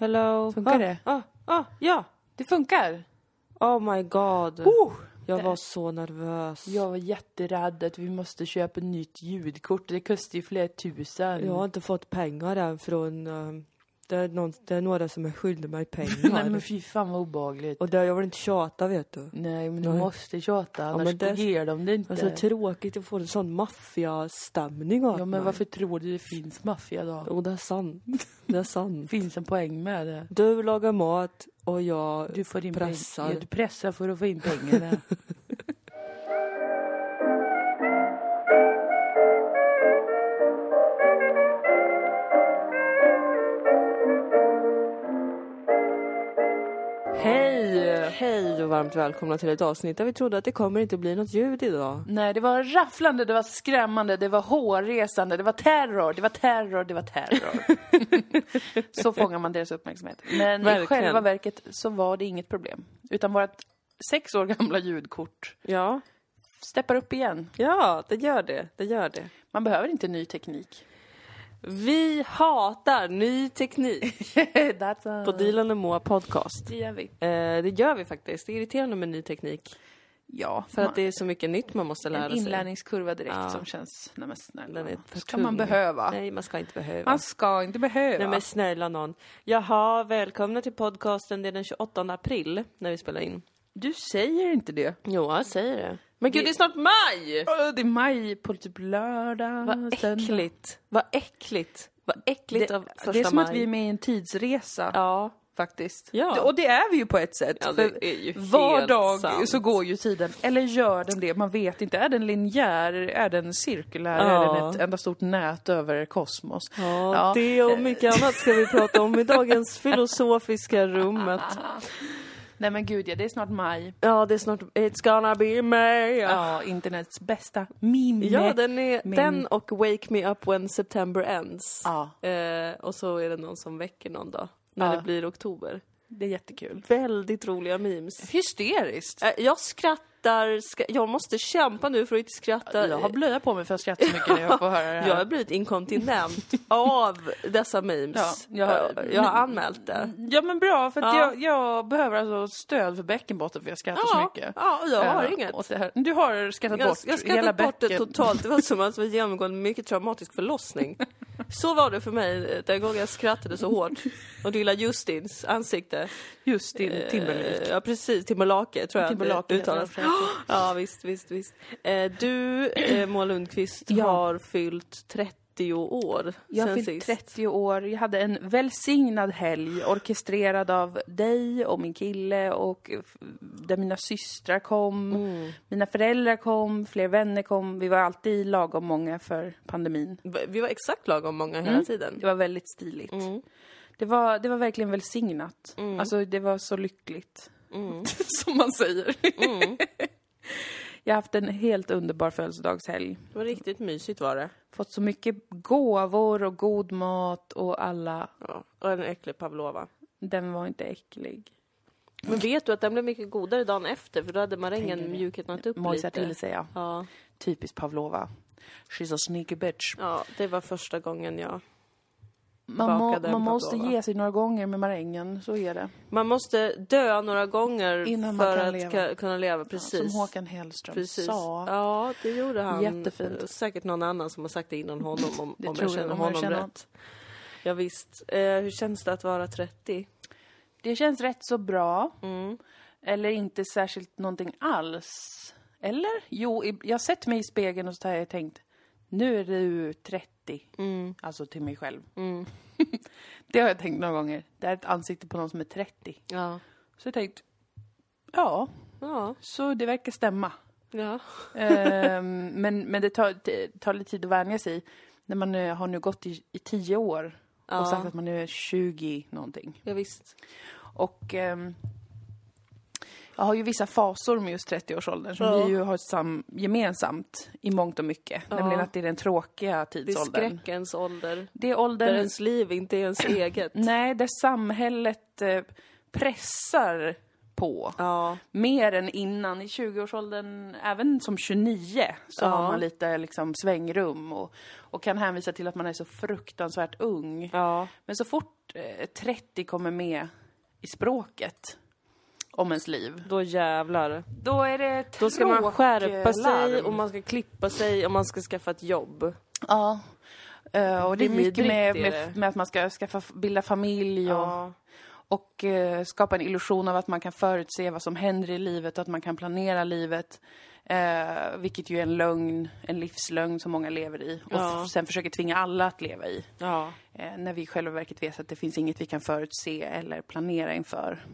Hello. Funkar ah, det? Ah, ah, ja. Det funkar. Oh my god. Oh, jag det- var så nervös. jag var jätterädd att vi måste köpa ett nytt ljudkort. Det kostar ju flera tusen. Jag har inte fått pengar än från... ehm, det, är någon, det är några som är skyldiga mig pengar. Nej men fy fan vad obehagligt. Och det, jag vill inte tjata vet du. Nej men du Nej. måste tjata annars men det- ger de det inte. Så tråkigt att få en sån maffiastämning av ja men mig. varför tror du det finns maffia då? Jo, det är sant. Det är sant. finns en poäng med det. Du lagar mat och jag... Du får in Pressar. Ja, du pressar för att få in pengarna. varmt välkomna till ett avsnitt där vi trodde att det kommer inte bli något ljud idag. Nej, det var rafflande, det var skrämmande, det var hårresande, det var terror, det var terror, det var terror. så fångar man deras uppmärksamhet. Men i Verkligen. själva verket så var det inget problem. Utan vårt sex år gamla ljudkort Ja. steppar upp igen. Ja, det gör det. Det gör det. Man behöver inte ny teknik. Vi hatar ny teknik a... på Dilan och Moa podcast. Det gör vi. Eh, det gör vi faktiskt. Det är irriterande med ny teknik. Ja, För att det är så mycket nytt man måste lära en sig. inlärningskurva direkt Ja. som känns, nej men snälla. Den ska man behöva? Nej, man ska inte behöva. Man ska inte behöva. Nej men snälla någon. Jaha, välkomna till podcasten. Det är den 28 april när vi spelar in. Du säger inte det. Jo, jag säger det. Men gud, Det- det är snart maj! Det är maj på typ lördag, Vad äckligt. Vad äckligt. Vad äckligt Det, av första det är som maj. att vi är med i en tidsresa Ja. faktiskt. Ja. Och det är vi ju på ett sätt. Ja, för det är ju var dag sant. så går ju tiden. Eller gör den det? Man vet inte. Är den linjär? Är den cirkulär? Ja. Är den ett enda stort nät över kosmos? Ja, Ja. det och mycket annat ska vi prata om i dagens filosofiska rummet. Nej men gud ja, det är snart maj. Ja, det är snart It's gonna be May. Ja, internets bästa meme. ja den, är, den och Wake Me Up When September Ends. Ja, Eh, och så är det någon som väcker någon dag. När Ja. det blir oktober. det är jättekul. Väldigt roliga memes. Hysteriskt. Eh, jag skrattar, ska, jag måste kämpa nu för att inte skratta. Jag har blöja på mig för att skratta så mycket när jag får höra det här. Jag har blivit inkontinent av dessa memes. Ja, jag har- jag, jag har anmält det. Ja men bra, för att Ja. jag, jag behöver alltså stöd för bäckenbotten för jag skrattar så Ja, mycket. ja, jag har Eh, inget. det. Du har skrattat Jag, bort jag hela skrattat bort det bäcken. totalt. Det var som att vi genomgått en mycket traumatisk förlossning. Så var det för mig den gången jag skrattade så hårt. Och lilla Justins ansikte. Just din Eh, Timberlake. Ja precis, Timberlake tror jag Timberlake uttalas. Ja visst, visst, visst. Eh, Du, eh, Moa Lundqvist, Ja. har fyllt 30 år Jag sen fyllt sist. 30 år, jag hade en välsignad helg orkestrerad av dig och min kille och där mina systrar kom, Mm. mina föräldrar kom, fler vänner kom. Vi var alltid lagom många för pandemin. Vi var exakt lagom många hela Mm. tiden. Det var väldigt stiligt. Mm. Det, var, det var verkligen välsignat. Mm. Alltså det var så lyckligt. Mm. Som man säger. Jag har haft en helt underbar födelsedagshelg. Det var riktigt mysigt var det. Fått så mycket gåvor och god mat och alla... Ja. Och en äcklig pavlova. Den var inte äcklig. Men vet du att den blev mycket godare dagen efter för då hade marängen mjuknat upp Mojsar lite. till sig, ja. Ja. Typiskt Pavlova. She's a sneaky bitch. ja, det var första gången jag... Man, må, man måste ge sig några gånger med marängen, så är det. Man måste dö några gånger Innan för kan att leva. kunna leva, precis. Som Håkan Hellström Precis. sa. Ja, det gjorde han. Jättefint. Säkert någon annan som har sagt det innan honom om, Det om jag känner om jag honom känner rätt. Ja, visst. Eh, hur känns det att vara 30? Det känns rätt så bra. Mm. Eller inte särskilt någonting alls. Eller? Jo, jag har sett mig i spegeln och så har jag tänkt, nu är du 30. Mm. Alltså till mig själv. Mm. Det har jag tänkt några gånger. Det är ett ansikte på någon som är 30. Ja. Så jag tänkt, ja, Ja. så det verkar stämma. Ja. Ehm, men men det, tar, tar lite tid att vänja sig. När man eh, har nu gått i, i 10 år och sagt att man nu är 20 någonting. ja, visst. Och ehm, jag har ju vissa fasor med just 30-årsåldern som Ja. vi ju har sam, gemensamt i mångt och mycket. Ja. Nämligen att det är den tråkiga Det är tidsåldern. skräckens ålder. Det är Där åldern, ens liv inte är ens eget. nej, där samhället eh, pressar på. Ja. Mer än innan. I 20-årsåldern, även som 29, så Ja. har man lite liksom svängrum och, och kan hänvisa till att man är så fruktansvärt ung. Ja. Men så fort eh, 30 kommer med i språket om ens liv, Då jävlar. då är det Då ska man skärpa sig och man ska klippa sig och man ska skaffa ett jobb. Ja. Eh, och det är mycket med, med, med att man ska skaffa, bilda familj och, Ja. och eh, skapa en illusion av att man kan förutse vad som händer i livet och att man kan planera livet. Eh, vilket ju är en lögn, en livslögn som många lever i. Och Ja. f- sen försöker tvinga alla att leva i. Ja. När vi i själva verket vet att det finns inget vi kan förutse eller planera inför.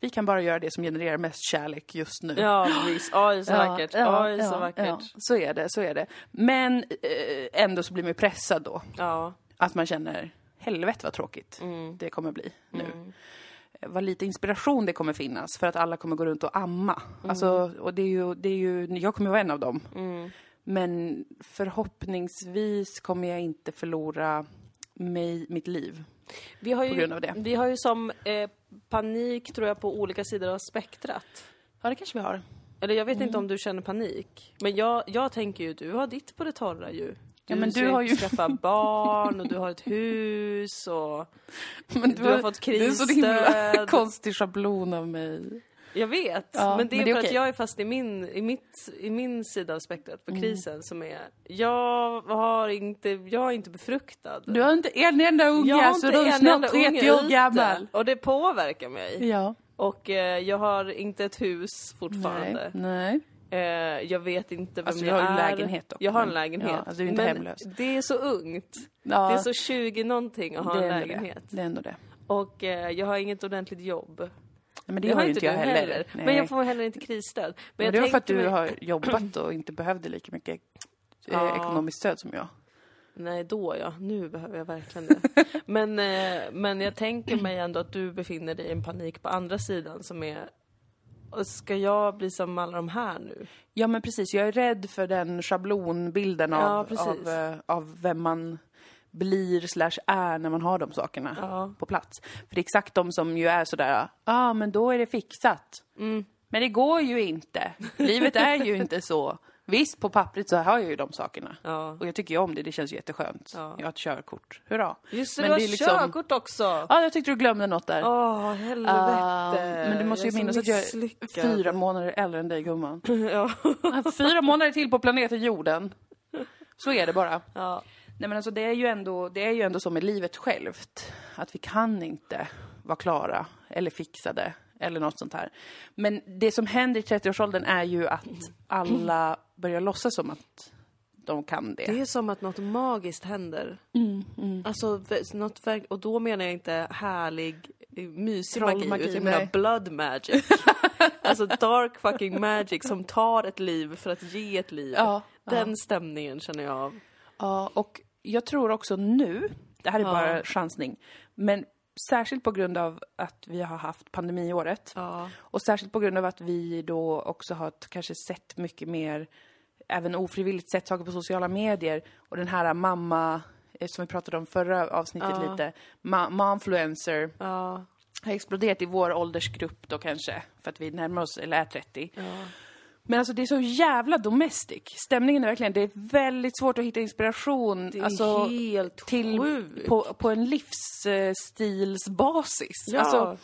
Vi kan bara göra det som genererar mest kärlek just nu. Ja, visst. Oj, så vackert. Oj, så vackert. ja. Så är det, så är det. Men eh, ändå så blir man ju pressad då. Ja. Att man känner, helvete vad tråkigt Mm. det kommer bli nu. Eh, Vad lite inspiration det kommer finnas för att alla kommer gå runt och amma. Alltså, och det är ju, det är ju, jag kommer vara en av dem. Mm. Men förhoppningsvis kommer jag inte förlora mig, mitt liv. Vi har ju, På grund av det. Vi har ju som eh, panik, tror jag, på olika sidor av spektrat. Ja, det kanske vi har. Eller jag vet Mm. inte om du känner panik. Men jag, jag tänker ju, du har ditt på det torra ju. Du, Ja, men du har ju- skaffa barn och du har ett hus och... Men Du har fått Det är så himla krisstöd. konstig schablon av mig. Jag vet, Ja, men det är men det är för okej. att jag är fast i min, i mitt, i min sida av spektrat Mm. på krisen som är, jag har inte, jag är inte befruktad. Du har inte en enda unge, jag har så du är en snart enda 30 unge år gammal. Och det påverkar mig. Ja. Och eh, jag har inte ett hus fortfarande. Nej. Nej. Eh, jag vet inte vem Alltså, du jag har ju är. lägenhet dock, Jag har en lägenhet. ja, alltså, du är inte men hemlös. det är så ungt. Ja, Det är så 20 någonting att ha en är lägenhet. Det. det är ändå det. Och eh, jag har inget ordentligt jobb. Nej, men det Det har ju inte jag du heller. Men jag får heller inte krisstöd. Men, Men jag det var för att du mig- har jobbat och inte behövde lika mycket eh, Ja. ekonomiskt stöd som jag. Nej, då ja. Nu behöver jag verkligen det. men, eh, men jag tänker mig ändå att du befinner dig i en panik på andra sidan som är... och Ska jag bli som alla de här nu? Ja men precis, jag är rädd för den schablonbilden Ja, av, precis. av, eh, av vem man blir slash är när man har de sakerna Ja. på plats. För det är exakt de som ju är sådär, ja ah, men då är det fixat. Mm. Men det går ju inte. Livet är ju inte så. Visst, på pappret så har jag ju de sakerna. Ja. Och jag tycker ju om det, det känns jätteskönt. Ja. Jag har ett körkort. Hurra. Just det, Men du har det liksom- körkort också! Ja, jag tyckte du glömde något där. Åh, helvete! Ah, men du måste Jag ju minnas att jag är fyra månader äldre än dig gumman. ja. Fyra månader till på planeten jorden. Så är det bara. ja. Nej men alltså det är ju ändå, det är ju ändå så med livet självt. Att vi kan inte vara klara eller fixade eller något sånt här. Men det som händer i 30-årsåldern är ju att alla börjar låtsas som att de kan det. Det är som att något magiskt händer. Mm, Alltså, vä- något och då menar jag inte härlig, eh, mysig Trollmagi, magi, utan jag menar blood magic. alltså dark fucking magic som tar ett liv för att ge ett liv. Ja, Den stämningen känner jag av. Ja, och jag tror också nu, det här är Ja. bara chansning, men särskilt på grund av att vi har haft pandemiåret Ja. och särskilt på grund av att vi då också har kanske sett mycket mer, även ofrivilligt sett saker på sociala medier och den här mamma, eh, som vi pratade om förra avsnittet Ja. lite, ma- momfluencer Ja. har exploderat i vår åldersgrupp då kanske, för att vi närmar oss, eller är 30. Men alltså det är så jävla domestic. Stämningen är verkligen, det är väldigt svårt att hitta inspiration. Det är alltså, helt till, sjukt. på, på en livsstilsbasis. Ja. Alltså,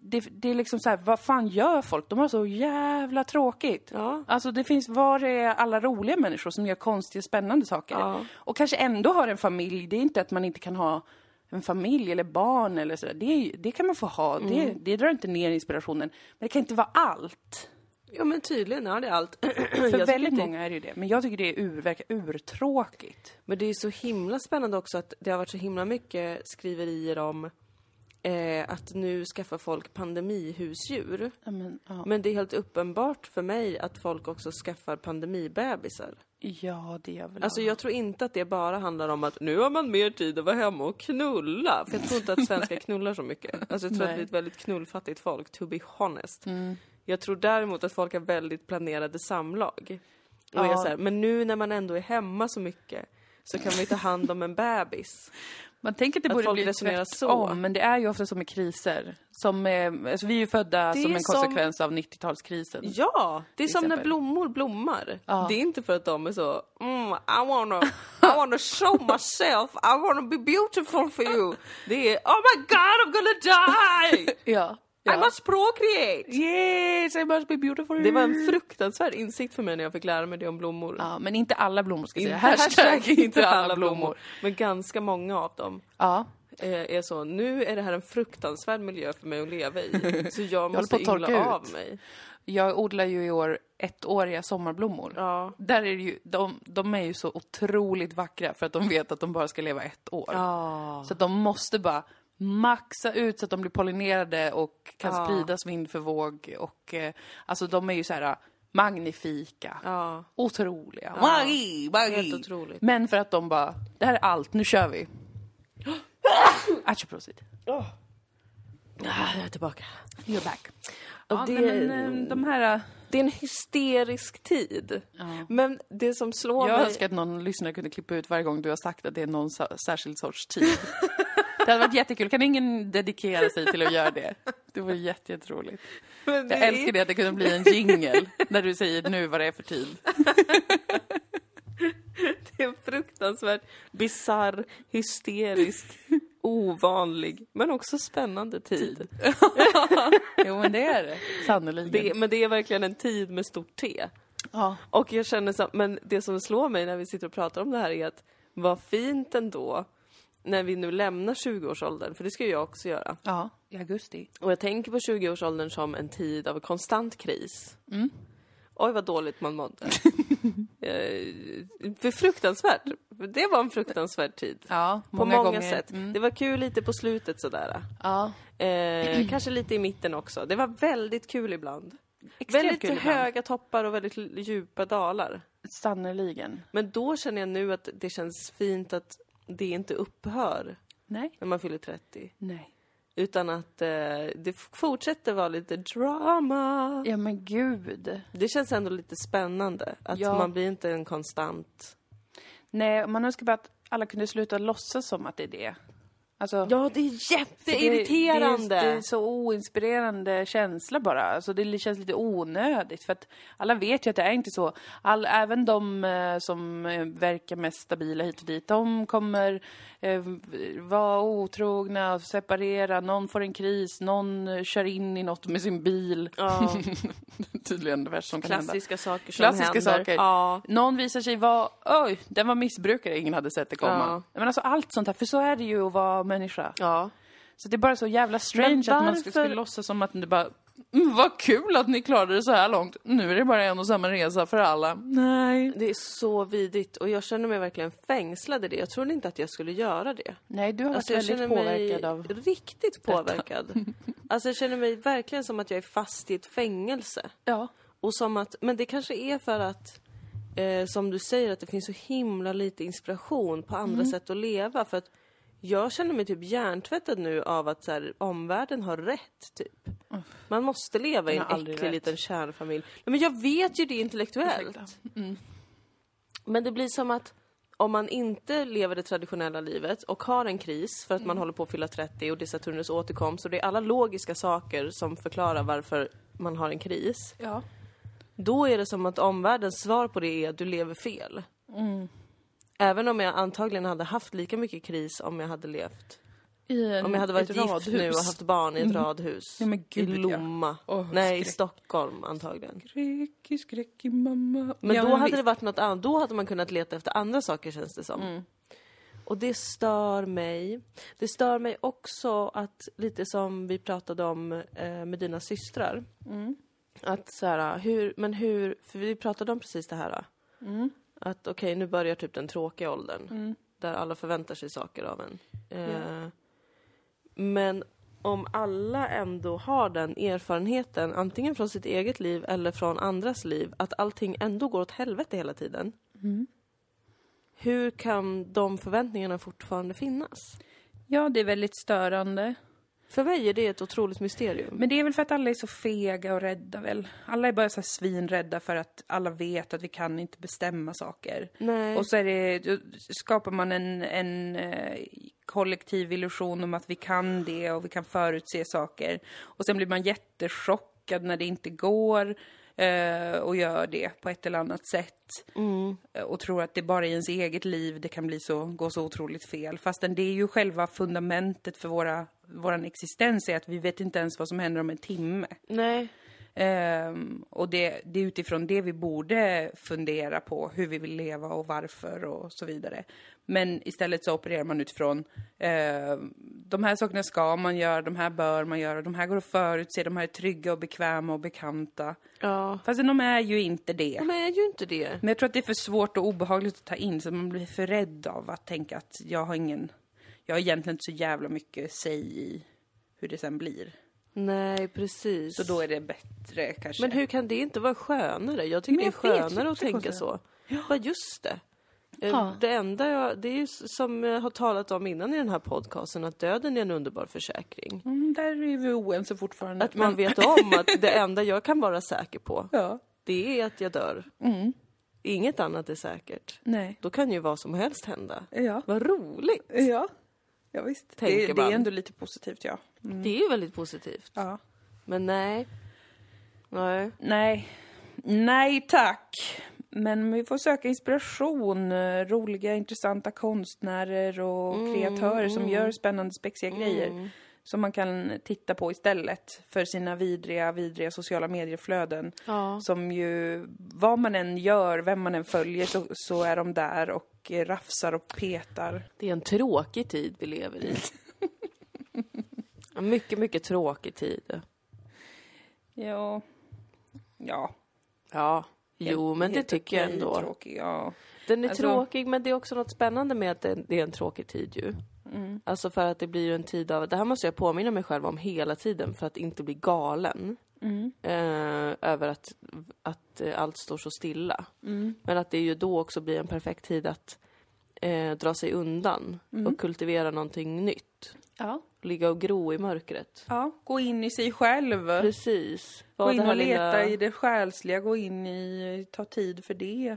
det, det är liksom så här, vad fan gör folk? De har så jävla tråkigt. Ja. Alltså det finns, var är alla roliga människor som gör konstiga, spännande saker? Ja. Och kanske ändå har en familj. Det är inte att man inte kan ha en familj eller barn eller sådär. Det, det kan man få ha. Det, Mm. det drar inte ner inspirationen. Men det kan inte vara allt. Ja, men tydligen är det allt. För väldigt det- många är det ju det. Men jag tycker det är ur, verkar urtråkigt. Men det är så himla spännande också att det har varit så himla mycket skriverier om eh, att nu skaffar folk pandemihusdjur. Men, ja. Men det är helt uppenbart för mig att folk också skaffar pandemibebisar. ja, det gör väl Alltså jag tror inte att det bara handlar om att nu har man mer tid att vara hemma och knulla. För jag tror inte att svenskar knullar så mycket. Alltså jag tror att Nej. vi är ett väldigt knullfattigt folk, to be honest. Mm. Jag tror däremot att folk har väldigt planerade samlag. Och Ja. jag så här, men nu när man ändå är hemma så mycket så kan vi ta hand om en bebis. Man tänker att det Att borde bli tvärtom, men det är ju ofta som i kriser. Som, eh, alltså vi är ju födda Det som är en som- konsekvens av 90-talskrisen. Ja, det är som när exempel. blommor blommar. Ja. Det är inte för att de är så, mm, I wanna, I wanna show myself, I wanna be beautiful for you. Det är, oh my god I'm gonna die! Ja. I must procreate! Yes, I must be beautiful. Det var en fruktansvärd insikt för mig när jag fick lära mig det om blommor. Ja, men inte alla blommor ska jag säga. Inte Hashtag inte alla blommor. Men ganska många av dem Ja, eh, är så, nu är det här en fruktansvärd miljö för mig att leva i. Så jag måste torka yngla ut. av mig. jag odlar ju i år ettåriga sommarblommor. Ja. Där är ju, de, de är ju så otroligt vackra för att de vet att de bara ska leva ett år. Ja. Så de måste bara maxa ut så att de blir pollinerade och kan Ja. spridas vind för våg. Och, eh, alltså de är ju så här magnifika. Ja. Otroliga. Ja. Magi, magi. Helt otroligt. Men för att de bara, det här är allt, nu kör vi. Atchoprosit. Ah, jag är tillbaka. You're back. Och Ja, det- nej, men, eh, de här... eh, Det är en hysterisk tid. Men det som slår Jag mig... önskar att någon lyssnare kunde klippa ut varje gång du har sagt att det är någon särskild sorts tid. det hade varit jättekul. Kan ingen dedikera sig till att göra det? Det vore jätte- jätteroligt. Jag älskar det att det kunde bli en jingle när du säger nu vad det är för tid. Det är en fruktansvärt bisarr, hysterisk, ovanlig, men också spännande tid. Jo, men det är det. Sannoliken. Det, men det är verkligen en tid med stort T. Ja. Och jag känner så, men det som slår mig när vi sitter och pratar om det här är att vad fint ändå när vi nu lämnar 20-årsåldern, för det ska ju jag också göra. ja, i augusti. Och jag tänker på 20-årsåldern som en tid av konstant kris. Oj, vad dåligt man mådde. eh, för fruktansvärt. Det var en fruktansvärd tid. Ja, På många, många, gånger. sätt. Mm. Det var kul lite på slutet sådär. Ja. Eh, kanske lite i mitten också. Det var väldigt kul ibland. Extremt väldigt kul ibland. höga toppar och väldigt djupa dalar. Sannerligen. Men då känner jag nu att det känns fint att det inte upphör Nej. när man fyller 30. Nej. Utan att eh, det fortsätter vara lite drama. Ja, men gud. Det känns ändå lite spännande. Att Ja. man blir inte en konstant... Nej, man önskar bara att alla kunde sluta låtsas som att det är det. Alltså, Ja, det är jätteirriterande! Det, det, är, det är så oinspirerande känsla bara. Alltså det känns lite onödigt. För att alla vet ju att det är inte så. All, även de eh, som eh, verkar mest stabila hit och dit, de kommer eh, vara otrogna, separera, någon får en kris, någon kör in i något med sin bil. Ja, Tydligen det värsta som kan hända. klassiska saker som Klassiska händer. saker. Ja. Någon visar sig vara, oj, den var missbrukare, ingen hade sett det komma. Ja. Men alltså allt sånt här, för så är det ju att vara människa. ja. Så det är bara så jävla strange Men att man varför- skulle låtsas som att det bara mm, vad kul att ni klarade det så här långt. Nu är det bara en och samma resa för alla. Nej. Det är så vidrigt och jag känner mig verkligen fängslad i det. Jag trodde inte att jag skulle göra det. Nej, du har Alltså varit jag väldigt känner mig påverkad av... riktigt påverkad. Alltså jag känner mig verkligen som att jag är fast i ett fängelse. Ja. Och som att, men det kanske är för att, eh, som du säger, att det finns så himla lite inspiration på andra Mm. sätt att leva. För att jag känner mig typ hjärntvättad nu av att så här, omvärlden har rätt, typ. Man måste leva i en äcklig rätt. liten kärnfamilj. Nej, men jag vet ju det intellektuellt. Mm. Men det blir som att om man inte lever det traditionella livet och har en kris för att Mm. man håller på att fylla 30 och det är Saturnus återkomst och det är alla logiska saker som förklarar varför man har en kris. Ja. Då är det som att omvärldens svar på det är att du lever fel. Mm. Även om jag antagligen hade haft lika mycket kris om jag hade levt. I en, Om jag hade varit gift radhus. nu och haft barn i ett radhus. Ja, men gud, I ja. Lomma. Åh, Nej, i skräck. Stockholm antagligen. Skräck, skräck i mamma. Men Ja, då hade visst. det varit något annat. Då hade man kunnat leta efter andra saker känns det som. Mm. Och det stör mig. Det stör mig också att, lite som vi pratade om eh, med dina systrar. Mm. Att så här, hur, men hur, för vi pratade om precis det här. Mm. Att okej, nu börjar typ den tråkiga åldern. Där alla förväntar sig saker av en. Eh, Men om alla ändå har den erfarenheten, antingen från sitt eget liv eller från andras liv, att allting ändå går åt helvete hela tiden. Hur kan de förväntningarna fortfarande finnas? Ja, det är väldigt störande. För mig är det ett otroligt mysterium. Men det är väl för att alla är så fega och rädda väl? Alla är bara så här svinrädda för att alla vet att vi kan inte bestämma saker. Nej. Och så är det, skapar man en, en eh, kollektiv illusion om att vi kan det och vi kan förutse saker. Och sen blir man jättechockad när det inte går eh, och gör det på ett eller annat sätt. Eh, Och tror att det bara i ens eget liv det kan bli så, gå så otroligt fel. Fastän det är ju själva fundamentet för våra, våran existens är att vi vet inte ens vad som händer om en timme. Nej. Ehm, och det, det är utifrån det vi borde fundera på hur vi vill leva och varför och så vidare. Men istället så opererar man utifrån ehm, de här sakerna ska man göra, de här bör man göra, de här går att förutse, de här är trygga och bekväma och bekanta. Ja. Fast de är ju inte det. De är ju inte det. Men jag tror att det är för svårt och obehagligt att ta in så man blir för rädd av att tänka att jag har ingen, jag har egentligen inte så jävla mycket säg i hur det sen blir. Nej, precis. Så då är det bättre kanske. Men hur kan det inte vara skönare? Jag tycker Men det är jag vet, skönare att tänka så. Bara just det. Eh, Ja. Det enda jag, det är ju som jag har talat om innan i den här podcasten, att döden är en underbar försäkring. Mm, där är vi oense fortfarande. Att man vet om att det enda jag kan vara säker på, Ja. det är att jag dör. Mm. Inget annat är säkert. Nej. Då kan ju vad som helst hända. Ja. Vad roligt! Ja. Ja visst. Det, det är ändå lite positivt ja. Det är ju väldigt positivt. Ja. Men nej. Nej. Nej. Nej tack. Men vi får söka inspiration. Roliga, intressanta konstnärer och kreatörer som gör spännande, spexiga grejer. Som man kan titta på istället för sina vidriga, vidriga sociala medieflöden. Ja. Som ju, vad man än gör, vem man än följer, så, så är de där och rafsar och petar. Det är en tråkig tid vi lever i. En mycket, mycket tråkig tid. Ja. Ja. Ja, jo, men det tycker jag ändå. Tråkig, ja. Den är Alltså- tråkig, men det är också något spännande med att det är en tråkig tid ju. Mm. Alltså för att det blir ju en tid av, det här måste jag påminna mig själv om hela tiden för att inte bli galen. Mm. Eh, över att, att eh, allt står så stilla. Mm. Men att det ju då också blir en perfekt tid att eh, dra sig undan och kultivera någonting nytt. Ja. Ligga och gro i mörkret. ja. Gå in i sig själv. Precis. Gå in och leta lilla- i det själsliga, gå in i, ta tid för det.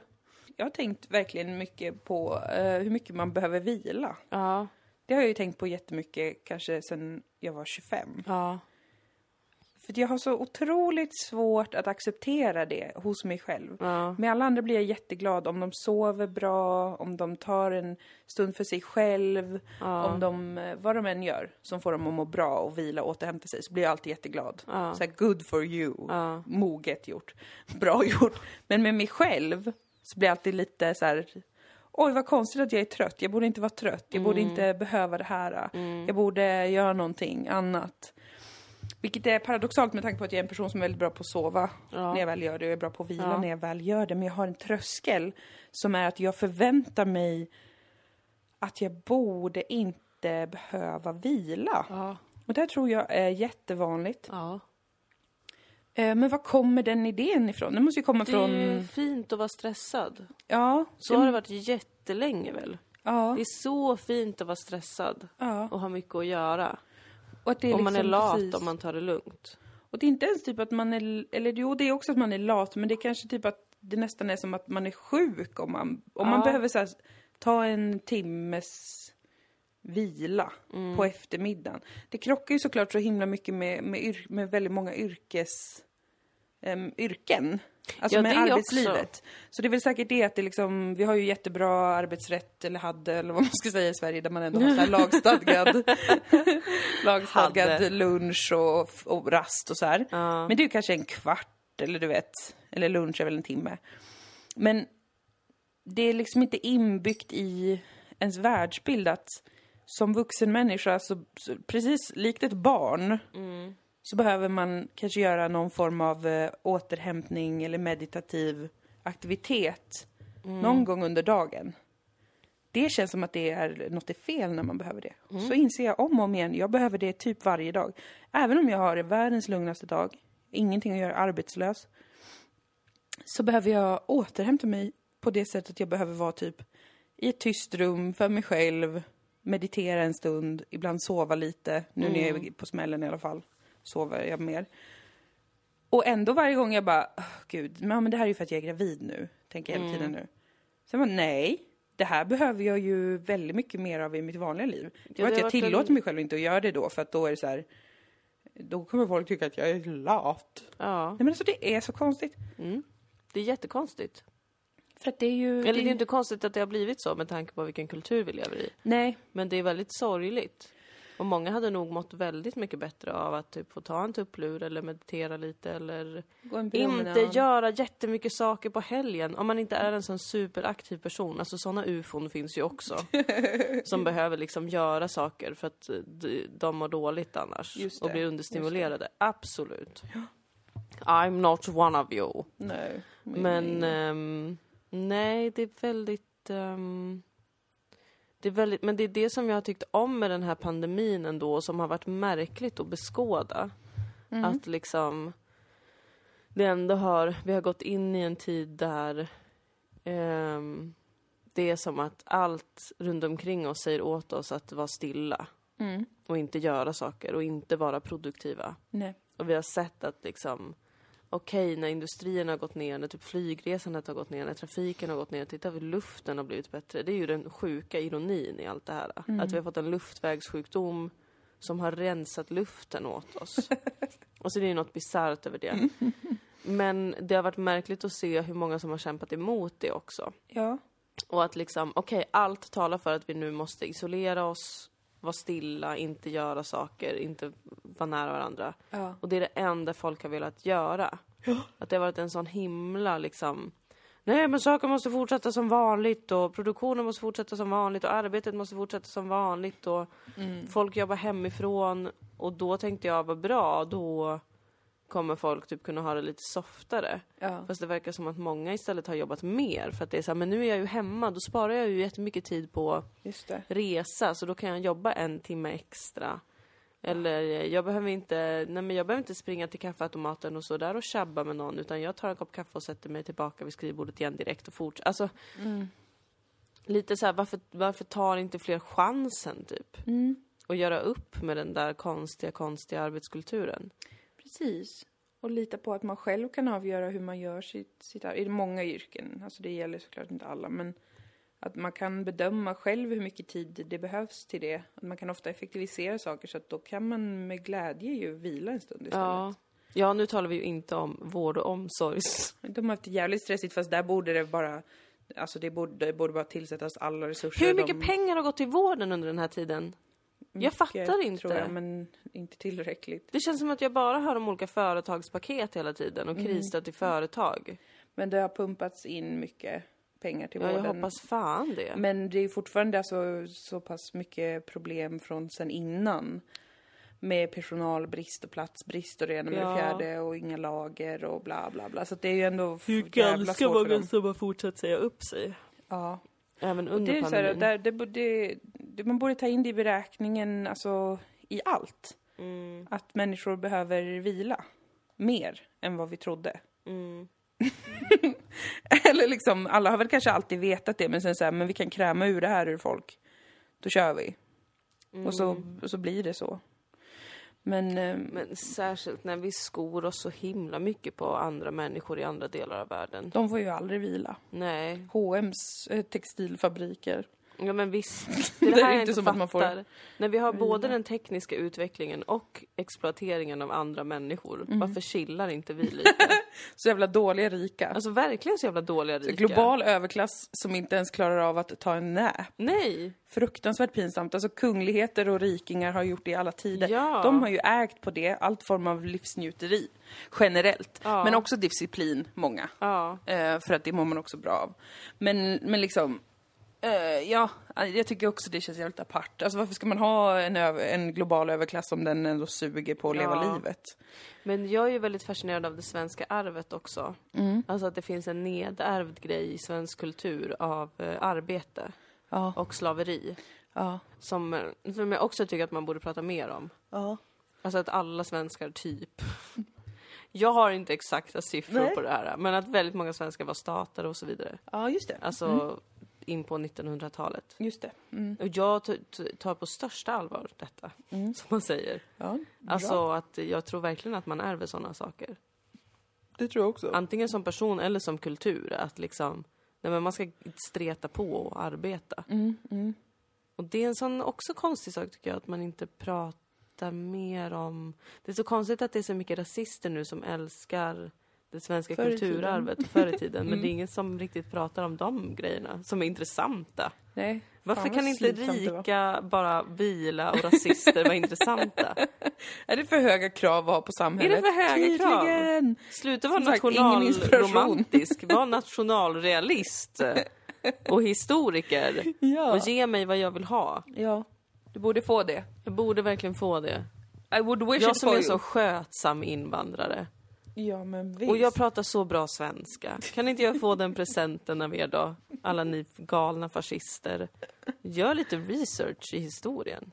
Jag har tänkt verkligen mycket på eh, hur mycket man behöver vila. Ja, Det har jag ju tänkt på jättemycket, kanske sedan jag var 25. ja. För jag har så otroligt svårt att acceptera det hos mig själv. Ja. Med alla andra blir jag jätteglad om de sover bra, om de tar en stund för sig själv, om de, eh, vad de än gör, som får dem att må bra och vila och återhämta sig, så blir jag alltid jätteglad. Ja. Så här, good for you. Ja. Moget gjort. Bra gjort. Men med mig själv så blir jag alltid lite så här. Oj, vad konstigt att jag är trött. Jag borde inte vara trött. Jag borde inte behöva det här. Jag borde göra någonting annat. Vilket är paradoxalt med tanke på att jag är en person som är väldigt bra på att sova Ja. när jag väl gör det. Och jag är bra på att vila Ja. när jag väl gör det. Men jag har en tröskel som är att jag förväntar mig att jag borde inte behöva vila. Ja. Och det här tror jag är jättevanligt. Eh, Men var kommer den idén ifrån? Den måste ju komma Det från... är ju fint att vara stressad. Ja, Så har det varit jättelänge väl? ja, Det är så fint att vara stressad ja. och ha mycket att göra. Och att det är Om man är liksom lat, precis- om man tar det lugnt. Och det är inte ens typ att man är... Eller jo, det är också att man är lat, men det är kanske typ att det nästan är som att man är sjuk om man... Om man Ja. behöver så här, ta en timmes vila Mm. på eftermiddagen. Det krockar ju såklart så himla mycket med, med, med väldigt många yrkes... em, yrken. Alltså Ja, med arbetslivet. Så det är väl säkert det att det liksom, vi har ju jättebra arbetsrätt, eller hade, eller vad man ska säga i Sverige, där man ändå har lagstadgad, lagstadgad Hade. lunch och, och rast och så här. Ja. Men det är ju kanske en kvart, eller du vet, eller lunch är väl en timme. Men det är liksom inte inbyggt i ens världsbild att som vuxen människa, så, så, precis likt ett barn, så behöver man kanske göra någon form av eh, återhämtning eller meditativ aktivitet någon gång under dagen. Det känns som att det är något är fel när man behöver det. Så inser jag om och om igen, jag behöver det typ varje dag. Även om jag har världens lugnaste dag, ingenting att göra, arbetslös, så behöver jag återhämta mig på det sättet jag behöver vara typ i ett tyst rum för mig själv meditera en stund, ibland sova lite. Nu när jag är på smällen i alla fall sover jag mer. Och ändå varje gång jag bara, "Åh, gud, men, ja, det här är ju för att jag är gravid nu, tänker jag hela tiden nu. Sen bara, nej, det här behöver jag ju väldigt mycket mer av i mitt vanliga liv. Det var att har jag tillåter en- mig själv inte att göra det då, för att då är det så här, då kommer folk tycka att jag är lat. Ja, Nej men alltså det är så konstigt. det är jättekonstigt. För att det är ju... Eller det är inte konstigt att det har blivit så med tanke på vilken kultur vi lever i. Nej, Men det är väldigt sorgligt. Och många hade nog mått väldigt mycket bättre av att typ få ta en tupplur eller meditera lite eller inte göra jättemycket saker på helgen. Om man inte är en sån superaktiv person. Alltså såna ufon finns ju också. som behöver liksom göra saker för att eh, de, mår dåligt annars. Och blir understimulerade. Absolut. I'm not one of you. Nej. Men ehm, nej, det är väldigt... ehm, det är väldigt... Men det är det som jag har tyckt om med den här pandemin ändå, som har varit märkligt att beskåda. Att liksom... Det ändå har... Vi har gått in i en tid där ehm, det är som att allt runt omkring oss säger åt oss att vara stilla Mm. och inte göra saker och inte vara produktiva. Nej. Och vi har sett att liksom, okej, när industrierna har gått ner, när typ flygresandet har gått ner, när trafiken har gått ner, titta hur luften har blivit bättre. Det är ju den sjuka ironin i allt det här. Att vi har fått en luftvägssjukdom som har rensat luften åt oss. och så är det ju något bisarrt över det. Men det har varit märkligt att se hur många som har kämpat emot det också. Ja. Och att liksom, okej, allt talar för att vi nu måste isolera oss, vara stilla, inte göra saker, inte vara nära varandra. Ja. Och det är det enda folk har velat göra. Att det har varit en sån himla liksom Nej men saker måste fortsätta som vanligt och produktionen måste fortsätta som vanligt och arbetet måste fortsätta som vanligt och folk jobbar hemifrån och då tänkte jag vad bra, då kommer folk typ kunna ha det lite softare. Ja. Fast det verkar som att många istället har jobbat mer för att det är så här, men nu är jag ju hemma, då sparar jag ju jättemycket tid på resa så då kan jag jobba en timme extra. Eller jag behöver inte, nej men jag behöver inte springa till kaffeautomaten och så där och tjabba med någon utan jag tar en kopp kaffe och sätter mig tillbaka vid skrivbordet igen direkt och fortsätter. Alltså, lite så här, varför, varför tar inte fler chansen typ? Och göra upp med den där konstiga, konstiga arbetskulturen. Precis. Och lita på att man själv kan avgöra hur man gör sitt, sitt. I många yrken, alltså det gäller såklart inte alla, men att man kan bedöma själv hur mycket tid det behövs till det. Att man kan ofta effektivisera saker så att då kan man med glädje ju vila en stund istället. Ja. ja, nu talar vi ju inte om vård och omsorgs... De har haft det jävligt stressigt fast där borde det bara, alltså det borde, det borde bara tillsättas alla resurser. Hur mycket de, pengar har gått till vården under den här tiden? Jag fattar inte. Tror jag, men inte tillräckligt. Det känns som att jag bara hör om olika företagspaket hela tiden och krisstöd till företag. Men det har pumpats in mycket pengar till Ja, jag vården. hoppas fan det. Men det är fortfarande alltså så pass mycket problem från sen innan. Med personalbrist och platsbrist och det ena med Ja. det fjärde och inga lager och bla bla bla. Så det är ju ändå jävla svårt för dem. som har fortsatt säga upp sig. Ja. Även Och under det är så här, pandemin. där, det, det, man borde ta in det i beräkningen, alltså i allt. Mm, Att människor behöver vila. Mer än vad vi trodde. mm. Eller liksom, alla har väl kanske alltid vetat det, men sen så här, men vi kan kräma ur det här ur folk. Då kör vi. Och, så, Mm. och så blir det så. Men, eh, Men särskilt när vi skor oss så himla mycket på andra människor i andra delar av världen. de får ju aldrig vila. Nej. H&M's eh, textilfabriker. Ja men visst. Det Det är inte som att man får. När vi har både den tekniska utvecklingen och exploateringen av andra människor. Mm. Varför chillar inte vi lite? Så jävla dåliga rika. Alltså verkligen så jävla dåliga Så rika. global överklass som inte ens klarar av att ta en nap. Nej. Fruktansvärt pinsamt. Alltså kungligheter och rikingar har gjort det i alla tider. Ja. De har ju ägt på det, allt form av livsnjuteri. Generellt. Ja. Men också disciplin, många. Ja. Eh, för att det mår man också bra av. Men, men liksom, eh, ja, jag tycker också det känns jävligt apart. Alltså varför ska man ha en, en global överklass om den ändå suger på att leva Ja. livet? Men jag är ju väldigt fascinerad av det svenska arvet också. Mm. Alltså att det finns en nedärvd grej i svensk kultur av eh, arbete Ja, och slaveri. ja, Som, som jag också tycker att man borde prata mer om. ja. Alltså att alla svenskar typ... Jag har inte exakta siffror Nej. på det här, men att väldigt många svenskar var statare och så vidare. Ja, just det. Alltså in på 1900-talet. Just det. Mm. Och jag tar på största allvar detta, Mm. som man säger. Ja. Alltså att jag tror verkligen att man ärver sådana saker. det tror jag också. Antingen som person eller som kultur. Att liksom, nej men man ska streta på och arbeta. Mm, mm. Och det är en sån också konstig sak tycker jag, att man inte pratar mer om... Det är så konstigt att det är så mycket rasister nu som älskar det svenska Förr kulturarvet förr i tiden. Men Mm. det är ingen som riktigt pratar om de grejerna som är intressanta. Nej. Varför kan inte rika bara vila och rasister vara intressanta? Är det för höga krav att ha på samhället? Är det för höga krav? Tydligen. Sluta vara nationalromantisk, var nationalrealist och historiker Ja. och ge mig vad jag vill ha. ja. Du borde få det. Jag borde verkligen få det. I would wish Jag som är you. så skötsam invandrare. Ja, men visst. Och jag pratar så bra svenska. Kan inte jag få den presenten av er då? Alla ni galna fascister. Gör lite research i historien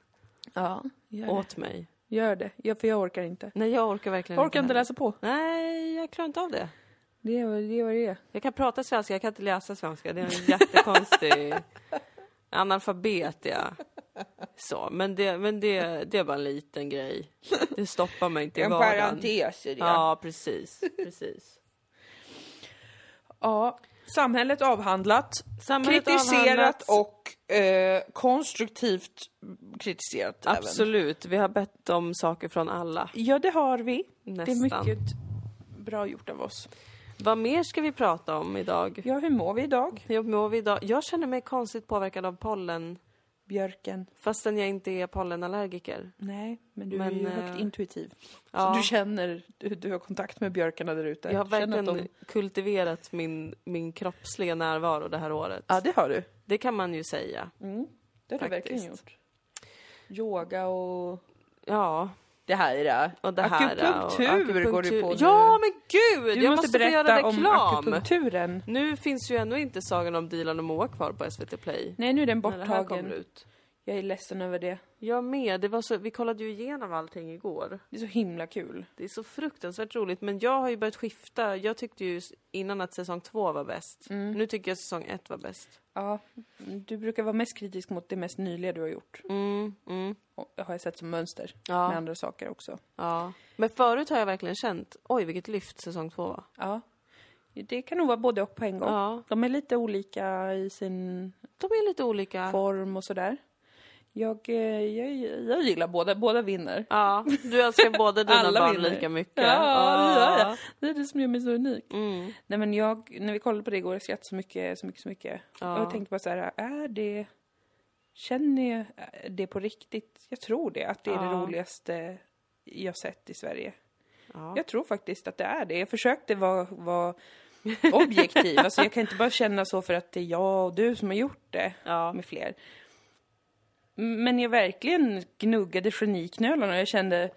Ja, gör det. åt mig. Gör det. Ja, för jag orkar inte. Nej, jag orkar verkligen Jag orkar inte läsa på. Nej, jag klarar inte av det. Det är vad det är. Vad det är. Jag kan prata svenska, jag kan inte läsa svenska. Det är en jättekonstig... Analfabet, ja. Så, men, det, men det, det är bara en liten grej. Det stoppar mig inte i En vardagen. parentes i det. Ja, precis. precis. Ja, samhället avhandlat, Samhället kritiserat avhandlat. och eh, konstruktivt kritiserat även. Absolut. Vi har bett om saker från alla. Ja, det har vi. Det är Nästan. mycket bra gjort av oss. Vad mer ska vi prata om idag? Ja, hur mår vi idag? Hur mår vi idag? Jag känner mig konstigt påverkad av pollen Björken? fastän jag inte är pollenallergiker. Nej, men du Men, är ju eh, högt intuitiv. Ja, Så du känner, du, du har kontakt med björkarna där ute. jag har verkligen kultiverat min, min kroppsliga närvaro det här året. Ja, det har du. Det kan man ju säga. Mm, det har du verkligen Faktiskt. gjort. Yoga och Ja, det här. och det här. Akupunktur och går du på nu. Ja, men gud! Du jag måste, måste få göra berätta om reklam. akupunkturen. Nu finns ju ännu inte Sagan om Dilan och Moa kvar på SVT Play. Nej, nu är den borttagen. ut. Jag är ledsen över det. Jag med. Det var så, vi kollade ju igenom allting igår. Det är så himla kul. Det är så fruktansvärt roligt. Men jag har ju börjat skifta. Jag tyckte ju innan att säsong två var bäst. Mm. Nu tycker jag säsong ett var bäst. Ja, du brukar vara mest kritisk mot det mest nyliga du har gjort. Mm, mm, har jag sett som mönster ja, med andra saker också. ja. Men förut har jag verkligen känt, oj vilket lyft säsong två var. Ja, det kan nog vara både och på en gång. Ja, De är lite olika i sin de är lite olika. form och sådär. Jag, eh, jag, jag gillar båda, båda vinner. Ja, du älskar båda dina Alla barn vinner. lika mycket. Ja, det gör jag. Det är det som gör mig så unik. Mm, Nej men jag, när vi kollade på det igår, jag skrattade så mycket, så mycket, så mycket. Ja. Jag tänkte bara så här, är det, känner jag det på riktigt? Jag tror det, att det är det Ja. roligaste jag sett i Sverige. ja. Jag tror faktiskt att det är det. Jag försökte vara, vara objektiv, alltså jag kan inte bara känna så för att det är jag och du som har gjort det ja. med fler. Men jag verkligen gnuggade geniknölarna och jag kände,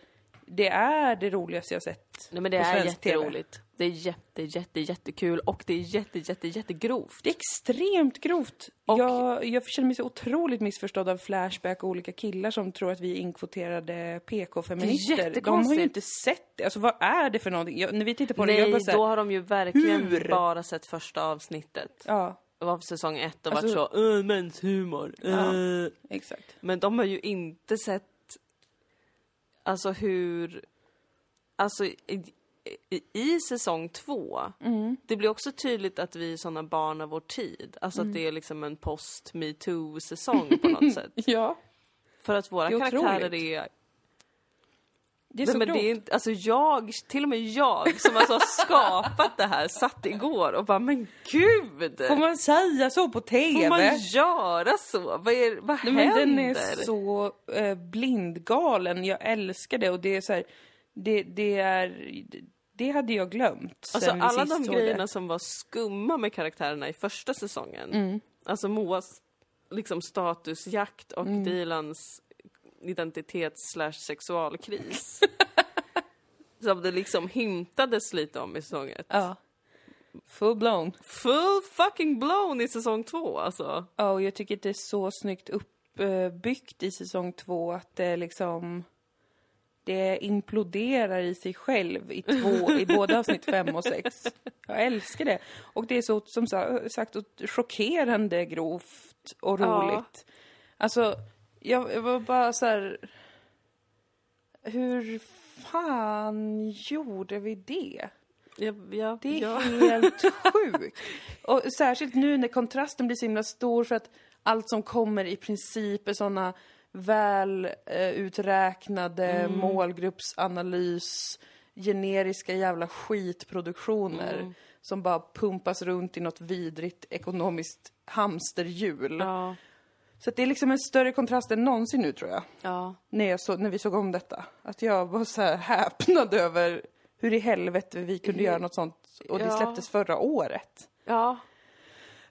det är det roligaste jag sett Nej, men det på är svensk TV. jätteroligt. Det är jätte, jätte, jättekul och det är jätte, jätte, jättegrovt. Det är extremt grovt. Och- Jag, jag känner mig så otroligt missförstådd av Flashback och olika killar som tror att vi är inkvoterade PK-feminister. De har ju inte sett det. Alltså vad är det för någonting? Jag, när vi tittar på det, jag Nej, bara så här, då har de ju verkligen hur? bara sett första avsnittet. Ja, av säsong ett och Alltså- varit så uh, menshumor. Ja. Uh. exakt. Men de har ju inte sett alltså hur, alltså i, i, i säsong två, Mm. det blir också tydligt att vi är såna barn av vår tid. Alltså Mm. att det är liksom en post metoo-säsong på något sätt. Ja, För att våra karaktärer är det är Nej, så men grovt. det är inte, alltså jag, till och med jag som alltså har skapat det här satt igår och bara men gud! Får man säga så på TV? Får man göra så? Vad, är, vad Nej, händer? men den är så eh, blindgalen. Jag älskar det och det är så här, det, det är, det hade jag glömt Alltså alla de grejerna det. som var skumma med karaktärerna i första säsongen. Mm. Alltså Moas liksom statusjakt och Mm. Dilans identitets slash sexualkris. som det liksom hintades lite om i säsong ett. Ja. Full blown. Full fucking blown i säsong två alltså. Ja, och jag tycker att det är så snyggt uppbyggt i säsong två att det liksom... det imploderar i sig själv i, två, i både avsnitt fem och sex. Jag älskar det. Och det är så, som sagt, chockerande grovt och roligt. Ja. Alltså, jag, jag var bara så här... Hur fan gjorde vi det? Ja, ja, det är ja. helt sjukt. Och särskilt nu när kontrasten blir så himla stor för att allt som kommer i princip är såna väl eh, uträknade mm. målgruppsanalys, generiska jävla skitproduktioner mm. som bara pumpas runt i något vidrigt ekonomiskt hamsterhjul. Ja. Så det är liksom en större kontrast än någonsin nu tror jag. Ja. När, jag så, när vi såg om detta. Att jag var så här häpnad över hur i helvete vi kunde göra något sånt. Och det släpptes förra året. Ja.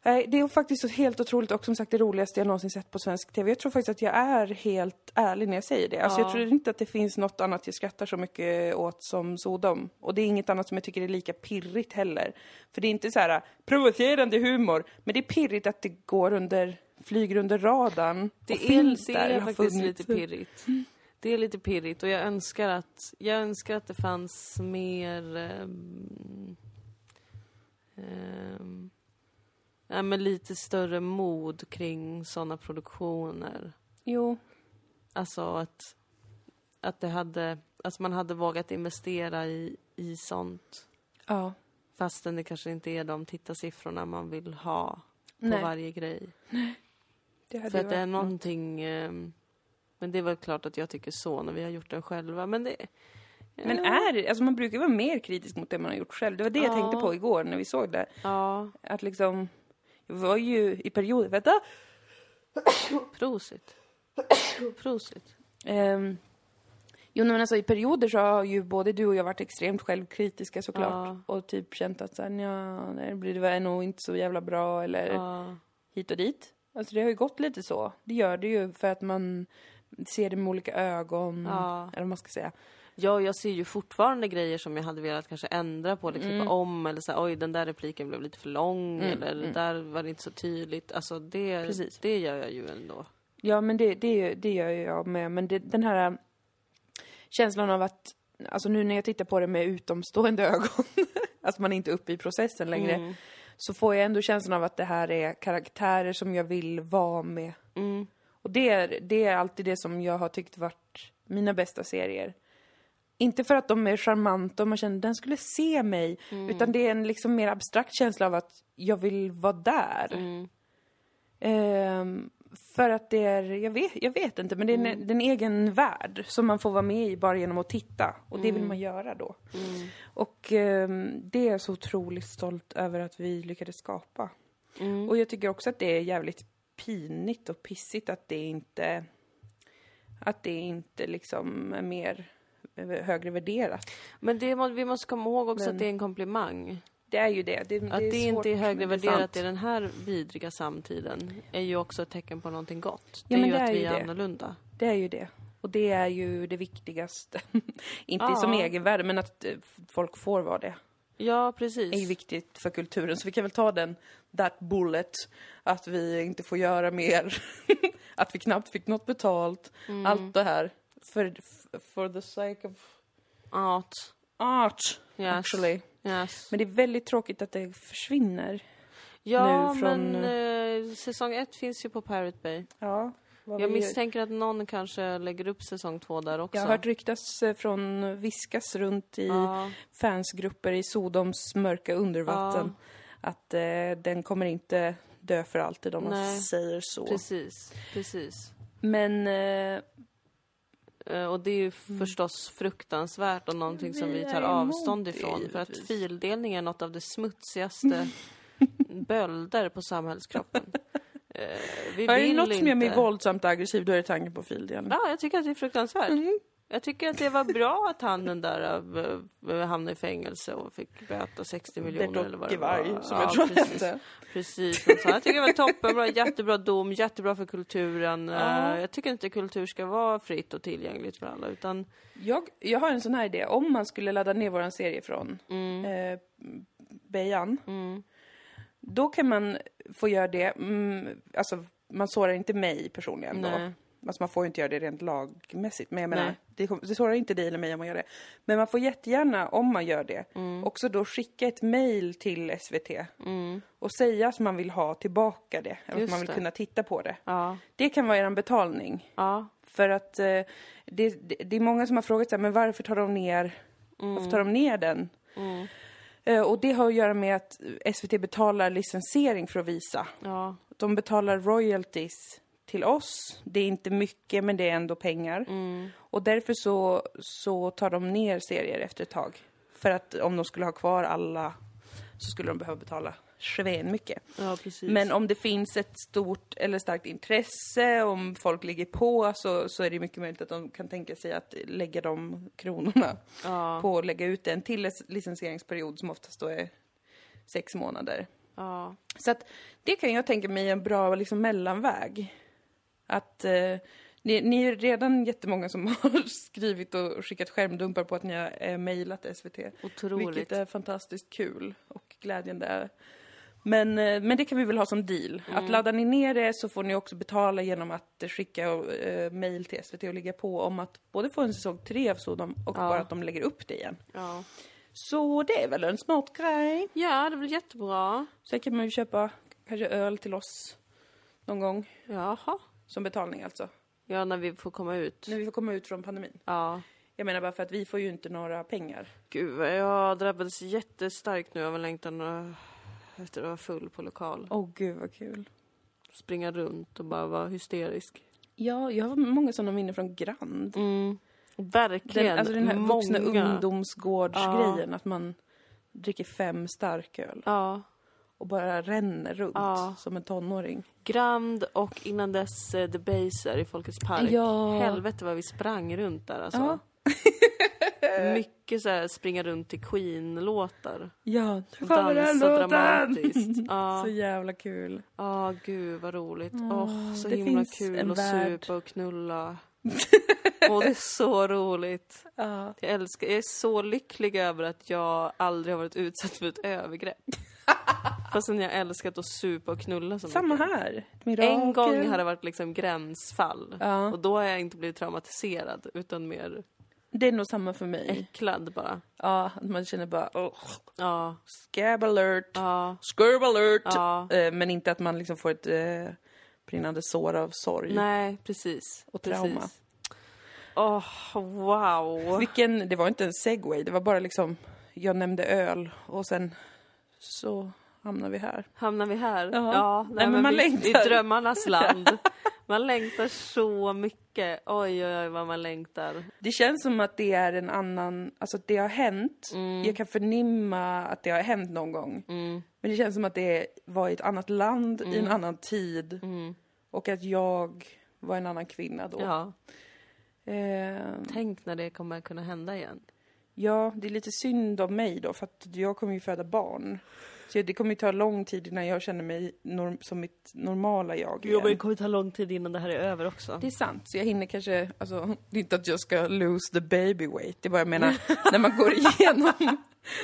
Det är faktiskt så helt otroligt och som sagt det roligaste jag någonsin sett på svensk TV. Jag tror faktiskt att jag är helt ärlig när jag säger det. Alltså jag tror inte att det finns något annat jag skrattar så mycket åt som Sodom. Och det är inget annat som jag tycker är lika pirrigt heller. För det är inte så här provocerande humor, men det är pirrigt att det går under, flyger under radarn. Det och är, finns det där, är faktiskt lite pirrigt. Det är lite pirrigt och jag önskar att, jag önskar att det fanns mer um, um, ja, men lite större mod kring sådana produktioner. Jo. Alltså att, att det hade, alltså man hade vågat investera i, i sånt. Ja. Fastän det kanske inte är de tittarsiffrorna man vill ha på Nej. varje grej. Nej. För att det är någonting, eh, men det är väl klart att jag tycker så när vi har gjort den själva. Men det, Men är alltså man brukar vara mer kritisk mot det man har gjort själv. Det var det jag Ja. tänkte på igår när vi såg det. ja, Att liksom, det var ju i perioder, vänta! prosit. Prosit. Um, jo men alltså i perioder så har ju både du och jag varit extremt självkritiska såklart. Ja. Och typ känt att såhär, ja, det blir det nog inte så jävla bra eller Ja, hit och dit. Alltså det har ju gått lite så. Det gör det ju för att man ser det med olika ögon. Ja. Eller vad man ska säga. Ja, jag ser ju fortfarande grejer som jag hade velat kanske ändra på eller klippa Mm. om eller så här, oj den där repliken blev lite för lång eller där var det inte så tydligt. Alltså det, Precis. det gör jag ju ändå. Ja men det, det, det gör ju jag med. Men det, den här äh, känslan av att, alltså nu när jag tittar på det med utomstående ögon, alltså man är inte uppe i processen längre. Mm. Så får jag ändå känslan av att det här är karaktärer som jag vill vara med. Mm. Och det är, det är alltid det som jag har tyckt varit mina bästa serier. Inte för att de är charmanta och man känner den skulle se mig. Utan det är en liksom mer abstrakt känsla av att jag vill vara där. Mm. Ehm, för att det är, jag vet, jag vet inte, men det är en, det är en egen värld som man får vara med i bara genom att titta. Och det vill man göra då. Mm. Och ehm, det är jag så otroligt stolt över att vi lyckades skapa. Mm. Och jag tycker också att det är jävligt pinigt och pissigt att det inte att det inte liksom är mer eh, högre värderat. Men det, vi måste komma ihåg också Men- att det är en komplimang. Det är ju det. det Att det det, är inte är högre det värderat i den här vidriga samtiden är ju också ett tecken på någonting gott. Ja, det är ju det att är vi är det. annorlunda. Det är ju det. Och det är ju det viktigaste. inte Ja. som egenvärde, men att eh, folk får vara det. Ja, precis. är ju viktigt för kulturen. Så vi kan väl ta den, that bullet, att vi inte får göra mer. att vi knappt fick något betalt. Mm. Allt det här. For, for the sake of Art. Art, Yes. actually. Yes. Men det är väldigt tråkigt att det försvinner. Ja, nu från- men eh, säsong ett finns ju på Pirate Bay. Ja. Jag misstänker att någon kanske lägger upp säsong två där också. jag har hört ryktas eh, från, viskas runt i Ja, fansgrupper i Sodoms mörka undervatten. Att eh, den kommer inte dö för alltid om man Nej, säger så. precis. Precis. Men eh, Eh, Och det är ju förstås fruktansvärt och någonting som Vi tar avstånd ifrån. För att fildelning är något av det smutsigaste bölder på samhällskroppen. Eh, Vi är det vill något inte... som gör mig våldsamt aggressiv då är det tanken på fildelning. Ja, jag tycker att det är fruktansvärt. Jag tycker att det var bra att han den där äh, hamnade i fängelse och fick böta 60 miljoner eller vad det var. Gevarg, som Ja, jag tror precis. hette. Precis. så. Jag tycker det var toppenbra, jättebra dom, jättebra för kulturen. Ja. Eh, Jag tycker inte kultur ska vara fritt och tillgängligt för alla utan Jag, jag har en sån här idé. Om man skulle ladda ner våran serie från mm, eh, Bejan, mm, då kan man få göra det. Mm, alltså, man sårar inte mig personligen då. Alltså man får ju inte göra det rent lagmässigt. Men jag menar, Nej. det, det sårar inte dig eller mig om man gör det. Men man får jättegärna, om man gör det, Mm. också då skicka ett mail till SVT. Och säga att man vill ha tillbaka det. Eller att man vill det. kunna titta på det. Ja. Det kan vara er betalning. Ja. För att eh, det, det, det är många som har frågat sig, men varför tar de ner, varför tar de ner den? Eh, och det har att göra med att SVT betalar licensiering för att visa. Ja. De betalar royalties till oss. Det är inte mycket, men det är ändå pengar. Och därför så, så tar de ner serier efter ett tag. För att om de skulle ha kvar alla så skulle de behöva betala sven mycket. Ja. Men om det finns ett stort eller starkt intresse, om folk ligger på, så, så är det mycket möjligt att de kan tänka sig att lägga de kronorna Ja. på att lägga ut en till lic- licensieringsperiod som oftast då är sex månader. Ja. Så att det kan jag tänka mig är en bra liksom, mellanväg. Att eh, ni, ni är redan jättemånga som har skrivit och skickat skärmdumpar på att ni har eh, mejlat SVT. Otroligt. Vilket är fantastiskt kul och glädjande. Men, eh, men det kan vi väl ha som deal. Mm. Att laddar ni ner det så får ni också betala genom att skicka eh, mejl till SVT och ligga på om att både få en säsong tre av Sodom och Ja. bara att de lägger upp det igen. Ja. Så det är väl en smart grej. ja, det är väl jättebra. Sen kan man ju köpa kanske öl till oss någon gång. Jaha. Som betalning alltså. Ja, när vi får komma ut. När vi får komma ut från pandemin. Ja. Jag menar bara för att vi får ju inte några pengar. Gud, jag drabbades jättestarkt nu av en längtan efter att vara full på lokal. Åh oh, gud vad kul. Springa runt och bara vara hysterisk. Ja, jag har många sådana minnen från Grand. Mm. Verkligen. Den, alltså den här vuxna Många. ungdomsgårdsgrejen, att man dricker fem starköl Ja. Och bara ränner runt Ja. som en tonåring. Grand och innan dess eh, The Baser i Folkets Park. Ja. Helvete vad vi sprang runt där alltså. Ja. Mycket så här springa runt till Queen-låtar. Ja, Och dansa dramatiskt. Ja, Så jävla kul. ah, gud vad roligt. Åh, så det himla kul att supa och knulla. Åh, det är så roligt. Ja. Jag älskar, jag är så lycklig över att jag aldrig har varit utsatt för ett övergrepp. Fastän jag älskat att supa och knulla så Samma mycket. här. Mirakel. En gång har det varit liksom gränsfall. Ja. Och då har jag inte blivit traumatiserad utan mer Det är nog samma för mig. äcklad bara. Ja, att man känner bara oh, Ja, scab alert, ja, scurb alert. ja. Eh, men inte att man liksom får ett eh, brinnande sår av sorg. Nej, precis. Och trauma. Precis. Åh, wow. Vilken, det var inte en segway, det var bara liksom, jag nämnde öl och sen så hamnar vi här. Hamnar vi här? Ja. Ja, Nej, men man vi, längtar. I drömmarnas land. Man längtar så mycket. Oj, oj, oj vad man längtar. Det känns som att det är en annan, alltså att det har hänt. Jag kan förnimma att det har hänt någon gång. Mm. Men det känns som att det var i ett annat land, i en annan tid. Mm. Och att jag var en annan kvinna då. Ja, Eh, tänk när det kommer kunna hända igen. ja, det är lite synd om mig då, för att jag kommer ju föda barn. Så det kommer ju ta lång tid innan jag känner mig norm- som mitt normala jag Jo, men det igen. kommer ta lång tid innan det här är över också. Det är sant, så jag hinner kanske, alltså, det är inte att jag ska lose the baby weight, det är bara jag menar, när man går igenom,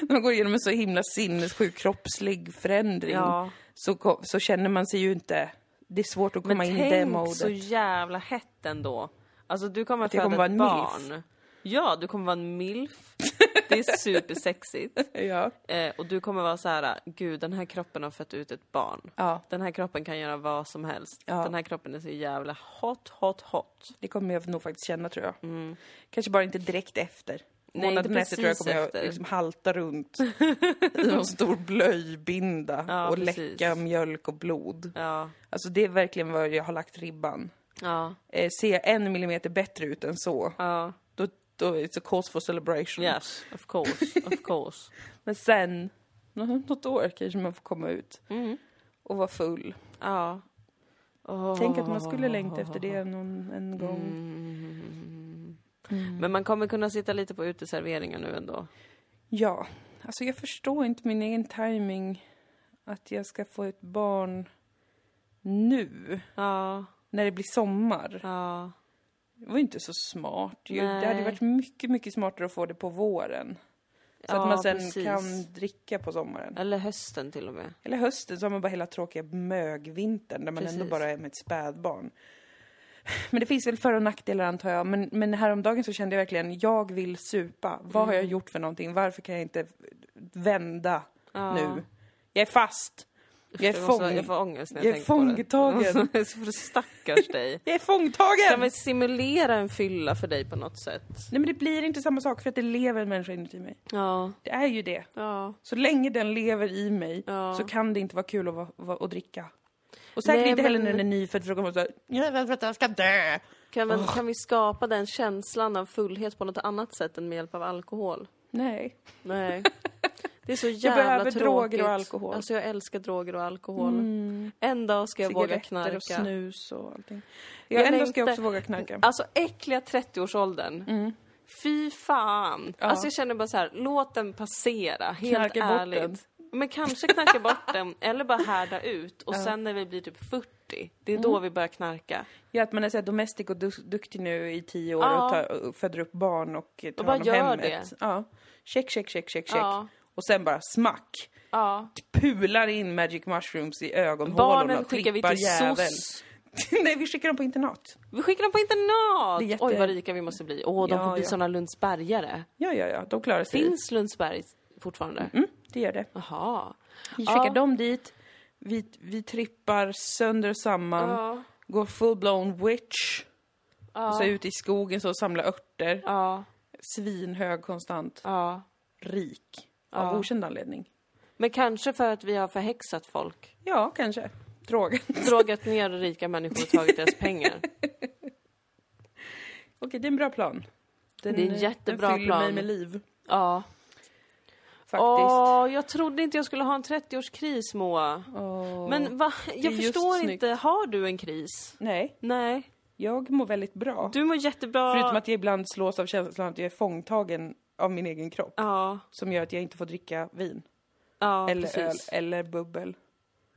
när man går igenom en så himla sinnessjuk kroppslig förändring, Ja, så, så känner man sig ju inte, det är svårt att komma men in i det tänk modet. så jävla hett ändå. Alltså du kommer Att föda kommer ett barn. Ja, du kommer vara en milf. Det är supersexigt. Ja, Eh, och du kommer vara så här, gud den här kroppen har fött ut ett barn. ja, Den här kroppen kan göra vad som helst. Ja. Den här kroppen är så jävla hot, hot, hot. det kommer jag nog faktiskt känna tror jag. Mm. Kanske bara inte direkt efter. Nej, Månaden inte efter tror jag precis kommer jag liksom halta runt i en stor blöjbinda Ja, och precis. läcka mjölk och blod. Ja, Alltså det är verkligen vad jag har lagt ribban. ja, Eh, jag en millimeter bättre ut än så, ja. Då, it's a cause for celebration. Yes, of course, of course. Men sen, nå- något år kanske man får komma ut Mm. och vara full. Ja. Oh. Tänk att man skulle längta efter det någon, en gång. Mm. Mm. Men man kommer kunna sitta lite på uteserveringar nu ändå. Ja, alltså jag förstår inte min egen timing att jag ska få ett barn nu, Ja, när det blir sommar. ja. Det var inte så smart. ju. Det hade varit mycket, mycket smartare att få det på våren. Så Ja, att man sen precis. kan dricka på sommaren. Eller hösten till och med. Eller hösten så har man bara hela tråkiga mögvintern där man ändå Precis. bara är med ett spädbarn. Men det finns väl för och nackdelar antar jag. Men, men häromdagen så kände jag verkligen, jag vill supa. Vad har jag gjort för någonting? Varför kan jag inte vända nu? Jag är fast. Jag är, fång... jag får ångest när jag jag, är fångtagen. på det. Så Stackars dig. Jag är Kan fångtagen! vi simulera en fylla för dig på något sätt? Nej men det blir inte samma sak för att det lever en människa inuti mig. Ja. Det är ju det. Ja. Så länge den lever i mig Ja. så kan det inte vara kul att, vara, vara, att dricka. Och säkert Nej, inte heller men- när den är nyfödd för då kommer man säga jag är rädd för att jag ska dö. Kan, vi, kan vi skapa den känslan av fullhet på något annat sätt än med hjälp av alkohol? Nej. Nej. Det är så jävla behöver tråkigt. droger och alkohol. Alltså jag älskar droger och alkohol. En dag ska jag våga knarka. och snus och allting. Ja, Jag en dag ska jag också våga knarka. Alltså äckliga 30-årsåldern. Fy fan! Mm. Ja. Alltså jag känner bara så här, låt den passera, helt Knarka bort ärligt. den. Men kanske knarka bort den, eller bara härda ut. Och sen när vi blir typ 40, det är Mm. då vi börjar knarka. Ja, att man är så domestic och du- duktig nu i tio år Ja. och, tar, och föder upp barn och tar bara hand om gör hemmet. det. Ja. Check, check, check, check, check. Ja. Och sen bara smack. Ja. Pular in magic mushrooms i ögonhålorna Barnen skickar vi till jävel. SOS. Nej, vi skickar dem på internat. Vi skickar dem på internat! Jätte- Oj vad rika vi måste bli. Åh, de Ja, får bli ja. såna Lundsbergare. Ja, ja, ja, de klarar sig. Finns Lundsberg fortfarande? Mm, det gör det. Jaha. Vi skickar Ja. dem dit. Vi, vi trippar sönder och samman. Ja. Går full-blown witch. Ja. Och så ut i skogen så och samlar örter. Ja. Svinhög konstant. Ja. Rik. Av Ja. okänd anledning. Men kanske för att vi har förhäxat folk. Ja, kanske. Drogen. Drogat ner rika människor och tagit deras pengar. Okej, det är en bra plan. Den, Det är en jättebra den fyller mig plan. med liv. Ja. Faktiskt. Åh, jag trodde inte jag skulle ha en 30-årskris Moa. Åh. Men va? Jag förstår inte. Har du en kris? Nej, Nej. jag mår väldigt bra. Du mår jättebra. Förutom att jag ibland slås av känslan att jag är fångtagen av min egen kropp. Ja, Som gör att jag inte får dricka vin. ja eller precis. öl, eller bubbel.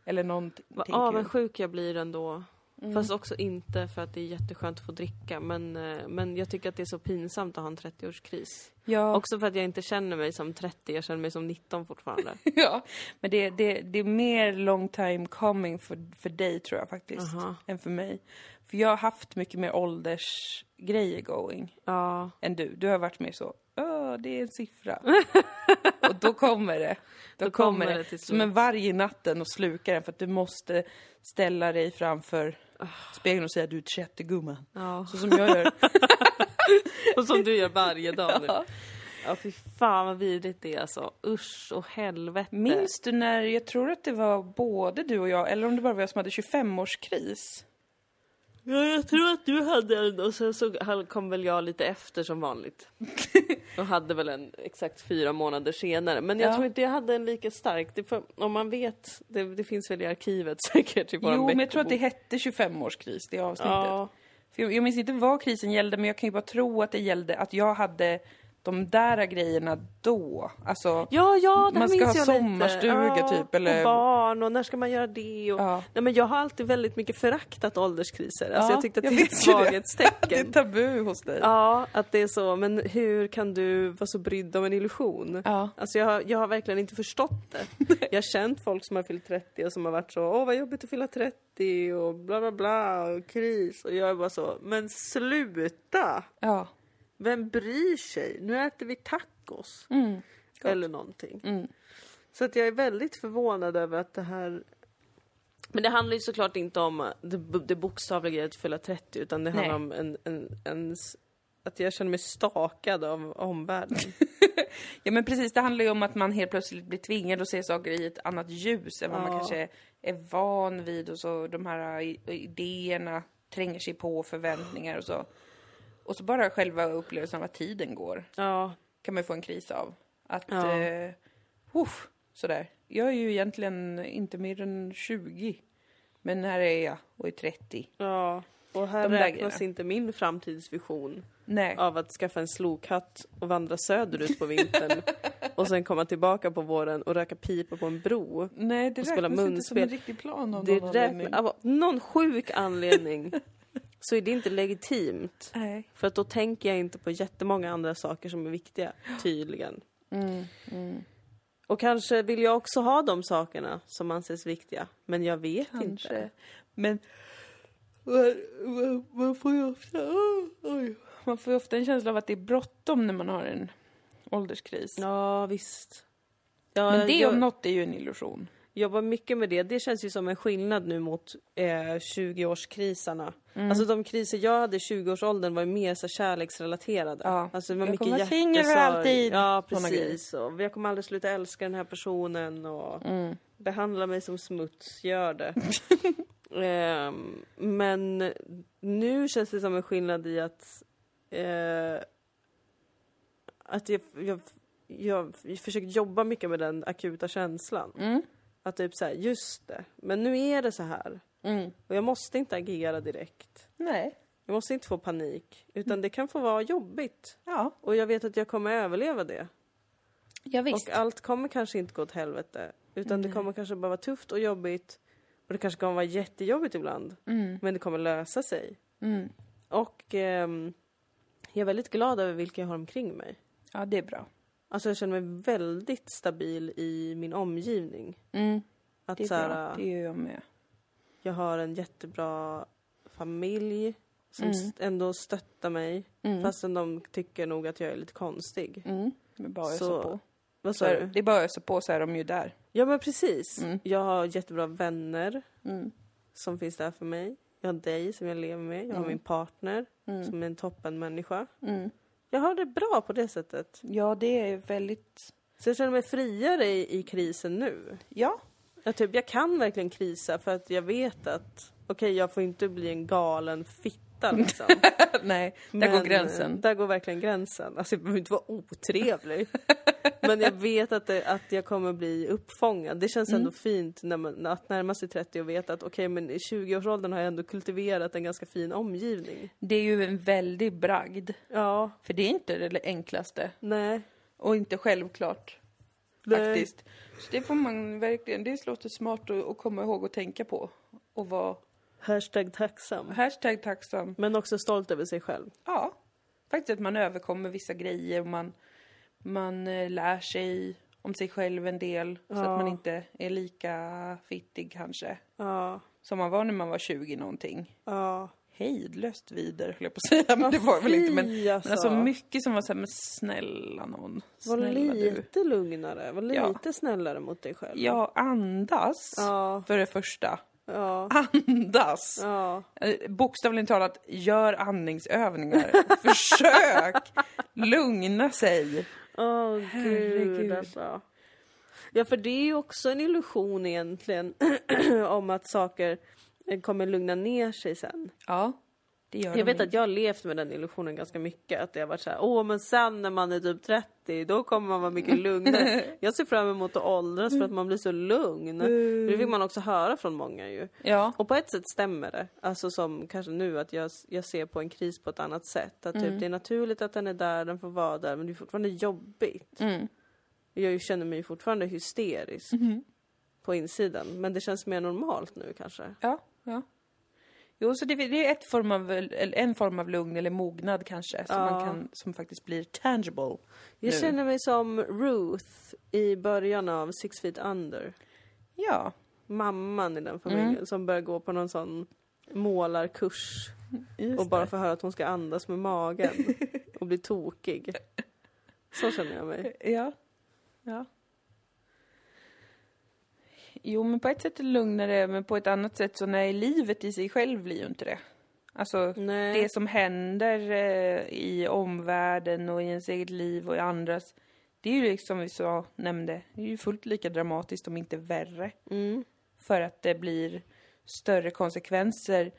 Eller någonting Vad avundsjuk jag blir ändå. Mm. Fast också inte för att det är jätteskönt att få dricka. Men, eh, men jag tycker att det är så pinsamt att ha en 30-årskris. Ja, Också för att jag inte känner mig som 30, jag känner mig som 19 fortfarande. ja. men det, det, det är mer long time coming för, för dig tror jag faktiskt. Aha. Än för mig. För jag har haft mycket mer åldersgrejer going. Ja, än du. Du har varit mer så, Åh, det är en siffra. och då kommer det. Då, Då kommer kommer det. det Som en varg i natten och slukar den för att du måste ställa dig framför spegeln och säga du är 30 gumman. ja. Så som jag gör. Och som du gör varje dag nu. Ja. Ja, fy fan vad vidrigt det är alltså. Usch och helvete. Minns du när, jag tror att det var både du och jag, eller om det bara var jag som hade 25-årskris. Ja, jag tror att du hade en och sen så kom väl jag lite efter som vanligt. och hade väl en exakt fyra månader senare. Men jag Ja. tror inte jag hade en lika stark. Det får, om man vet, det, det finns väl i arkivet säkert i våran Jo, men jag tror att det hette 25-årskris, det avsnittet. Ja, För jag, jag minns inte vad krisen gällde, men jag kan ju bara tro att det gällde att jag hade de där grejerna då. Alltså, ja, ja Man ska ha sommarstuga, lite. typ, eller- Och barn och när ska man göra det? Och... Ja. Nej, men jag har alltid väldigt mycket föraktat ålderskriser. Alltså, Ja, jag tyckte att jag det är ett ju det. är svaghetstecken. tabu hos dig. Ja, att det är så. Men hur kan du vara så brydd om en illusion? Ja. Alltså jag, har- jag har verkligen inte förstått det. Jag har känt folk som har fyllt 30 och som har varit så åh vad jobbigt att fylla 30 och bla bla bla och kris. Och jag är bara så, men sluta! Ja. Vem bryr sig? Nu äter vi tacos. Mm. Eller någonting. Mm. Så att jag är väldigt förvånad över att det här men det handlar ju såklart inte om det, det bokstavliga i att fylla 30 utan det handlar Nej. om en, en, en, att jag känner mig stakad av omvärlden. Ja men precis, det handlar ju om att man helt plötsligt blir tvingad att se saker i ett annat ljus än vad man Ja. kanske är van vid och så de här idéerna tränger sig på förväntningar och så. Och så bara själva upplevelsen av att tiden går Ja, kan man ju få en kris av. Att, Ja. eh, uff, sådär. Jag är ju egentligen inte mer än 20. Men här är jag och är 30. ja. Och här De räknas inte min framtidsvision Nej. av att skaffa en slokhatt och vandra söderut på vintern och sen komma tillbaka på våren och röka pipa på en bro. Nej, det och spela räknas inte som en riktig plan av Det någon anledning. av någon sjuk anledning så är det inte legitimt. Nej. För att då tänker jag inte på jättemånga andra saker som är viktiga, tydligen. Mm, mm. Och kanske vill jag också ha de sakerna som anses viktiga, men jag vet Kanske. inte. Men Man, man får ju ofta... Oj. Man får ju ofta en känsla av att det är bråttom när man har en ålderskris. Ja, visst. Ja, Men det jag om något är ju en illusion. Jobbar mycket med det. Det känns ju som en skillnad nu mot eh, 20-årskrisarna. Alltså de kriser jag hade i 20-årsåldern var ju mer så kärleksrelaterade. Ja. Alltså det var Jag mycket kommer singel för alltid. Ja, precis. Och jag kommer aldrig sluta älska den här personen och Mm. behandla mig som smuts, gör det. Ehm, men nu känns det som en skillnad i att eh, att jag, jag, jag, försöker jobba mycket med den akuta känslan. Mm. Att typ såhär, just det, men nu är det så här. Mm. Och jag måste inte agera direkt. Nej. Jag måste inte få panik. Utan det kan få vara jobbigt. Ja, Och jag vet att jag kommer överleva det. ja visst. Och allt kommer kanske inte gå åt helvete. Utan det kommer kanske bara vara tufft och jobbigt. Och det kanske kommer vara jättejobbigt ibland. Mm. Men det kommer lösa sig. Mm. Och ehm, jag är väldigt glad över vilka jag har omkring mig. Ja, det är bra. Alltså jag känner mig väldigt stabil i min omgivning. Mm. Att Det är så här, bra. Det är jag med. jag har en jättebra familj som Mm. ändå stöttar mig. Mm. Fastän de tycker nog att jag är lite konstig. Mm. Är bara ösa Så- på. Vad sa du? det är bara att ösa på så är de ju där. Ja men precis. Mm. Jag har jättebra vänner Mm. som finns där för mig. Jag har dig som jag lever med. Jag har Mm. min partner Mm. som är en toppenmänniska. Jag har det bra på det sättet. Ja, det är väldigt... Så jag känner mig friare i, i krisen nu. Ja. Jag, typ, jag kan verkligen krisa för att jag vet att okej, jag får inte bli en galen fitta liksom. Nej, där Men, går gränsen. Där går verkligen gränsen. Alltså jag behöver inte vara otrevlig. Men jag vet att, det, att jag kommer bli uppfångad. Det känns Mm. ändå fint när man, att närma sig 30 och veta att okej, men i 20-årsåldern har jag ändå kultiverat en ganska fin omgivning. Det är ju en väldig bragd. Ja, För det är inte det enklaste. nej. Och inte självklart. nej. Faktiskt. Så det får man verkligen, det låter smart att, att komma ihåg och tänka på. Och vara Hashtag tacksam. hashtag tacksam. Men också stolt över sig själv. Ja, faktiskt att man överkommer vissa grejer och man, man eh, lär sig om sig själv en del. Så Ja. att man inte är lika fittig kanske. Ja, Som man var när man var 20 någonting. ja. Hejdlöst vider, höll jag på att säga. Men det var väl inte. Men, alltså. men alltså mycket som var så här, men snälla någon. Var Snälla du. lite lugnare, var Ja. lite snällare mot dig själv. Ja, andas. Ja, För det första. Ja, Andas. ja. Bokstavligt talat, gör andningsövningar. Försök lugna sig. Åh gud Herregud. alltså. Ja för det är ju också en illusion egentligen om att saker kommer lugna ner sig sen. Ja, Jag vet ju. att jag har levt med den illusionen ganska mycket. Att det har varit så här, åh men sen när man är typ 30 då kommer man vara mycket lugnare. jag ser fram emot att åldras för att man blir så lugn. Det fick man också höra från många ju. Ja, Och på ett sätt stämmer det. Alltså som kanske nu att jag, jag ser på en kris på ett annat sätt. Att typ det är naturligt att den är där, den får vara där men det är fortfarande jobbigt. mm. Jag känner mig fortfarande hysterisk Mhm. på insidan. Men det känns mer normalt nu kanske. ja, ja. Jo, så det, det är ett form av, en form av lugn eller mognad kanske, som, Ja. man kan, som faktiskt blir tangible. Jag Nu. känner mig som Ruth i början av Six Feet Under. Ja, Mamman i den familjen Mm. som börjar gå på någon sån målarkurs. just Och bara får höra att hon ska andas med magen och bli tokig. Så känner jag mig. Ja. Ja. Jo, men på ett sätt är det lugnare, men på ett annat sätt så nej, livet i sig själv blir ju inte det. Alltså, Nej. det som händer eh, i omvärlden och i ens eget liv och i andras, det är ju liksom vi sa, nämnde, det är ju fullt lika dramatiskt om inte värre. Mm. För att det blir större konsekvenser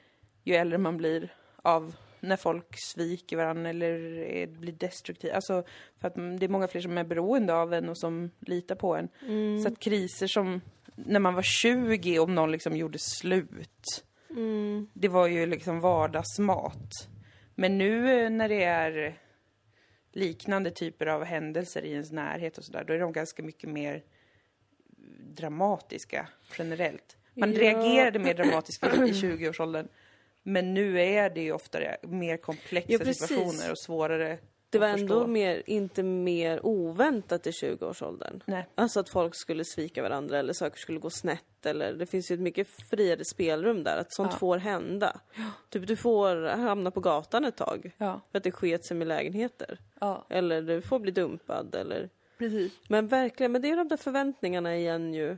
ju äldre man blir av när folk sviker varandra eller är, blir destruktiva. Alltså för att det är många fler som är beroende av en och som litar på en. Mm. Så att kriser som när man var 20 om någon liksom gjorde slut. Mm. Det var ju liksom vardagsmat. Men nu eh, när det är liknande typer av händelser i ens närhet och sådär, då är de ganska mycket mer dramatiska generellt. Man Ja. reagerade mer dramatiskt i 20-årsåldern. Men nu är det ju oftare mer komplexa Ja, situationer och svårare Det var ändå förstå. mer, inte mer oväntat i 20-årsåldern. Nej. Alltså att folk skulle svika varandra eller saker skulle gå snett eller det finns ju ett mycket friare spelrum där att sånt Ja. får hända. Typ du får hamna på gatan ett tag Ja, för att det sket sig med lägenheter. ja, Eller du får bli dumpad eller... precis. Men verkligen, men det är de där förväntningarna igen ju.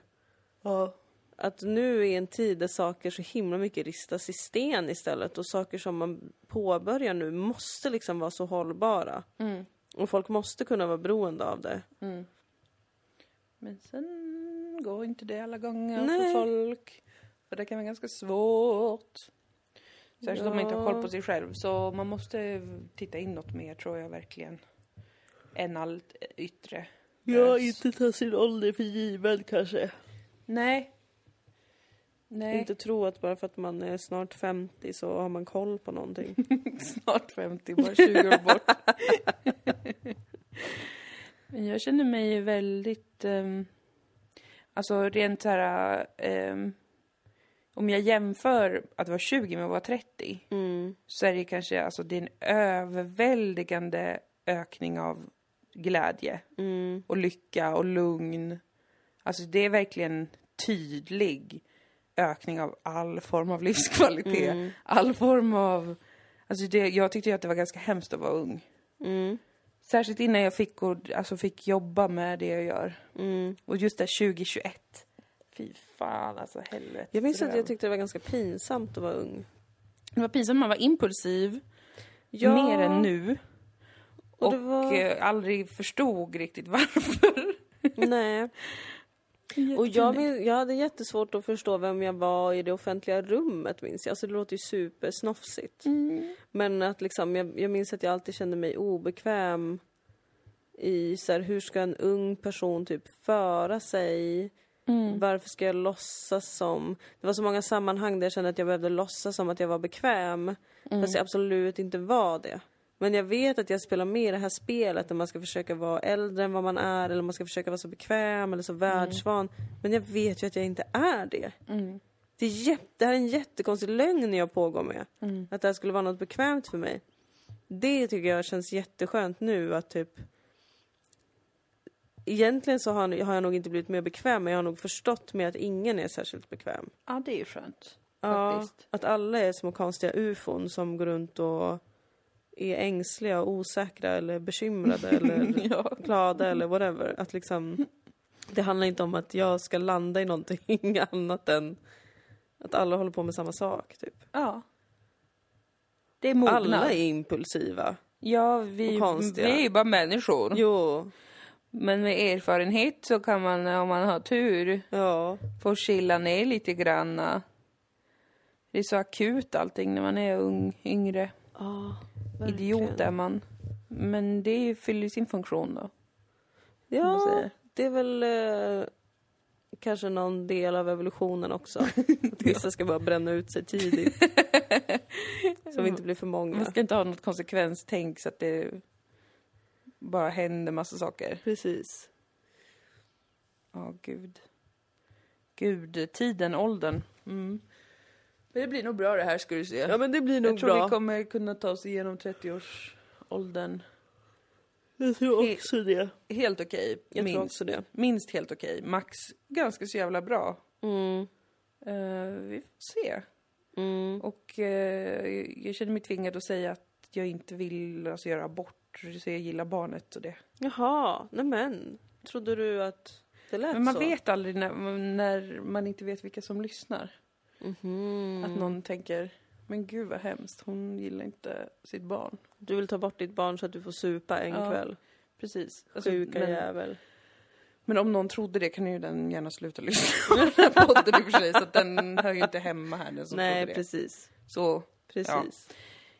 Ja. Att nu är en tid där saker så himla mycket ristas i sten istället och saker som man påbörjar nu måste liksom vara så hållbara. Mm. Och folk måste kunna vara beroende av det. Mm. Men sen går inte det alla gånger Nej. för folk. För det kan vara ganska svårt. Särskilt om man inte har Ja. koll på sig själv. Så man måste titta inåt mer tror jag verkligen. Än allt yttre. Bös. ta sin ålder för given kanske. Nej. Nej, Inte tro att bara för att man är snart 50 så har man koll på någonting. snart 50, bara 20 år bort. Men jag känner mig väldigt... Um, alltså rent så här... ehm, om jag jämför att vara 20 med att vara 30 Mm. så är det kanske alltså, det är en överväldigande ökning av glädje Mm. och lycka och lugn. Alltså det är verkligen tydlig ökning av all form av livskvalitet. Mm. All form av... Alltså det, jag tyckte ju att det var ganska hemskt att vara ung. Mm. Särskilt innan jag fick, och, alltså fick jobba med det jag gör. Mm. Och just det 2021. Fy fan alltså helvete. Jag minns att jag tyckte det var ganska pinsamt att vara ung. Det var pinsamt, man var impulsiv. Ja. Mer än nu. Och Och, det var- eh, aldrig förstod riktigt varför. Nej. Och jag, min, jag hade jättesvårt att förstå vem jag var i det offentliga rummet minns jag. Alltså det låter ju supersnofsigt. Mm. Men att liksom, jag, jag minns att jag alltid kände mig obekväm i så här, hur ska en ung person typ föra sig? Mm. Varför ska jag låtsas som... Det var så många sammanhang där jag kände att jag behövde låtsas som att jag var bekväm. Mm. Fast jag absolut inte var det. Men jag vet att jag spelar med i det här spelet där man ska försöka vara äldre än vad man är eller man ska försöka vara så bekväm eller så världsvan. Men jag vet ju att jag inte är det. Mm. Det, är jätte, det här är en jättekonstig lögn jag pågår med. Mm. Att det här skulle vara något bekvämt för mig. Det tycker jag känns jätteskönt nu att typ... Egentligen så har, har jag nog inte blivit mer bekväm men jag har nog förstått med att ingen är särskilt bekväm. Ja, det är ju skönt. Ja, Faktiskt. att alla är små konstiga ufon som går runt och är ängsliga och osäkra eller bekymrade eller Ja. glada eller whatever. Att liksom, det handlar inte om att jag ska landa i någonting annat än att alla håller på med samma sak. Typ. ja. Det är mognad. Alla är impulsiva. Ja, vi, vi är ju bara människor. Jo, Men med erfarenhet så kan man, om man har tur, ja. få chilla ner lite granna. Det är så akut allting när man är ung, yngre. ja Idiot är man. Men det fyller ju sin funktion då. Ja, det är väl eh, kanske någon del av evolutionen också. Att vissa ska bara bränna ut sig tidigt. så vi inte blir för många. Man ska inte ha något konsekvenstänk så att det bara händer massa saker. Precis. Ja, gud. Gud, tiden, åldern. Mm. Men det blir nog bra det här ska du se. Ja men det blir nog Jag tror bra. vi kommer kunna ta oss igenom 30-årsåldern. Jag tror He- också det. Helt okej, tror minst. Minst helt okej. Max ganska så jävla bra. Mm. Eh, vi får se. Mm. Och eh, jag känner mig tvingad att säga att jag inte vill alltså, göra abort, så jag gillar barnet och det. Jaha, nej men. Trodde du att det lät Men man så? vet aldrig när, när man inte vet vilka som lyssnar. Mhm. Att någon tänker, men gud vad hemskt, hon gillar inte sitt barn. Du vill ta bort ditt barn så att du får supa en Ja, kväll. Precis. Alltså, Sjuka men, jävel. men om någon trodde det kan ju den gärna sluta lyssna på den här podden i och för sig, så att den hör ju inte hemma här, den som Nej, trodde det. precis. Så, Precis.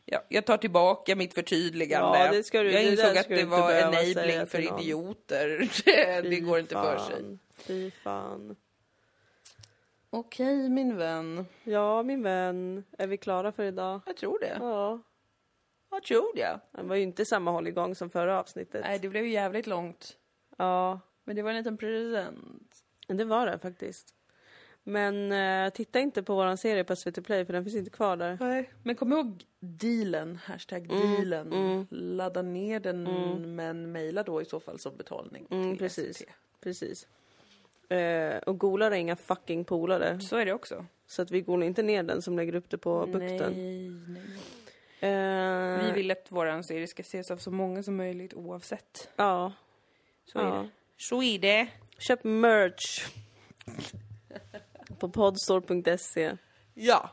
ja, jag tar tillbaka mitt förtydligande. Ja, det ska du- jag det insåg där att det var enabling för idioter. det, det går inte för sig. Fy fan. Okej, min vän. Ja, min vän. Är vi klara för idag? Jag tror det. Ja. Vad tror jag? Det var ju inte samma hålligång som förra avsnittet. Nej, det blev ju jävligt långt. Ja, Men det var en liten present. det var det faktiskt. Men eh, titta inte på våran serie på SVT Play för den finns inte kvar där. Nej. Men kom ihåg dealen, hashtag dealen. Ladda ner den men mejla då i så fall som betalning. Mm, precis. SVT. Precis. Eh, och golar är inga fucking polare. Så är det också. Så att vi golar inte ner den som lägger upp det på bukten. Nej, nej. Eh, Vi vill att våran serie ska ses av så många som möjligt oavsett. Ja. Så är ja. det. Så är det. Köp merch. på podstore.se. Ja,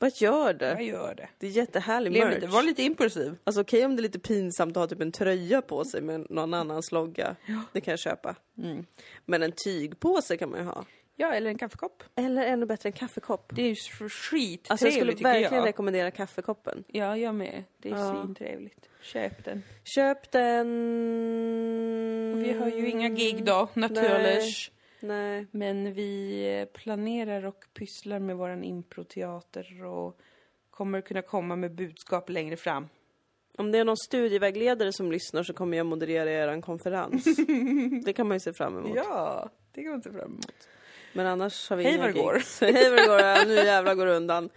Vad gör jag det? gör det. Det är jättehärlig Lev merch. lite, var lite impulsiv. Alltså okej om det är lite pinsamt att ha typ en tröja på sig med någon annans logga. Det kan jag köpa. Mm. Men en tygpåse kan man ju ha. Ja, eller en kaffekopp. Eller ännu bättre en kaffekopp. Det är ju skittrevligt Alltså jag skulle verkligen jag. rekommendera kaffekoppen. Ja, jag med. Det är Ja. svintrevligt. Köp den. Köp den... Vi har ju inga gig då, naturligt. Nej. Men vi planerar och pysslar med våran improteater och kommer kunna komma med budskap längre fram. Om det är någon studievägledare som lyssnar så kommer jag moderera er konferens. det kan man ju se fram emot. Ja, det kan man se fram emot. Men annars har vi Hej vad det går. Hej vad det går. Nu jävlar går undan.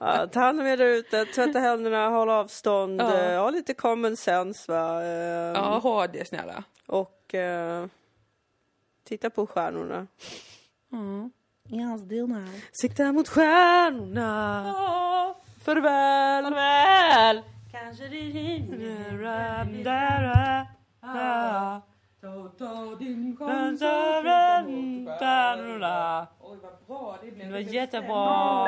Ja, ta hand om er där ute, tvätta händerna, håll avstånd, Ja. ja. ha lite common sense va. Ehm, Ja, ha det snälla. Och eh, titta på stjärnorna. Mm. Yes. Sikta mot stjärnorna. Ja, Farväl. farväl! Kanske Ta, ta din chans chans att att flytta mot stjärnorna. Oj, vad bra det blev. Det var jättebra.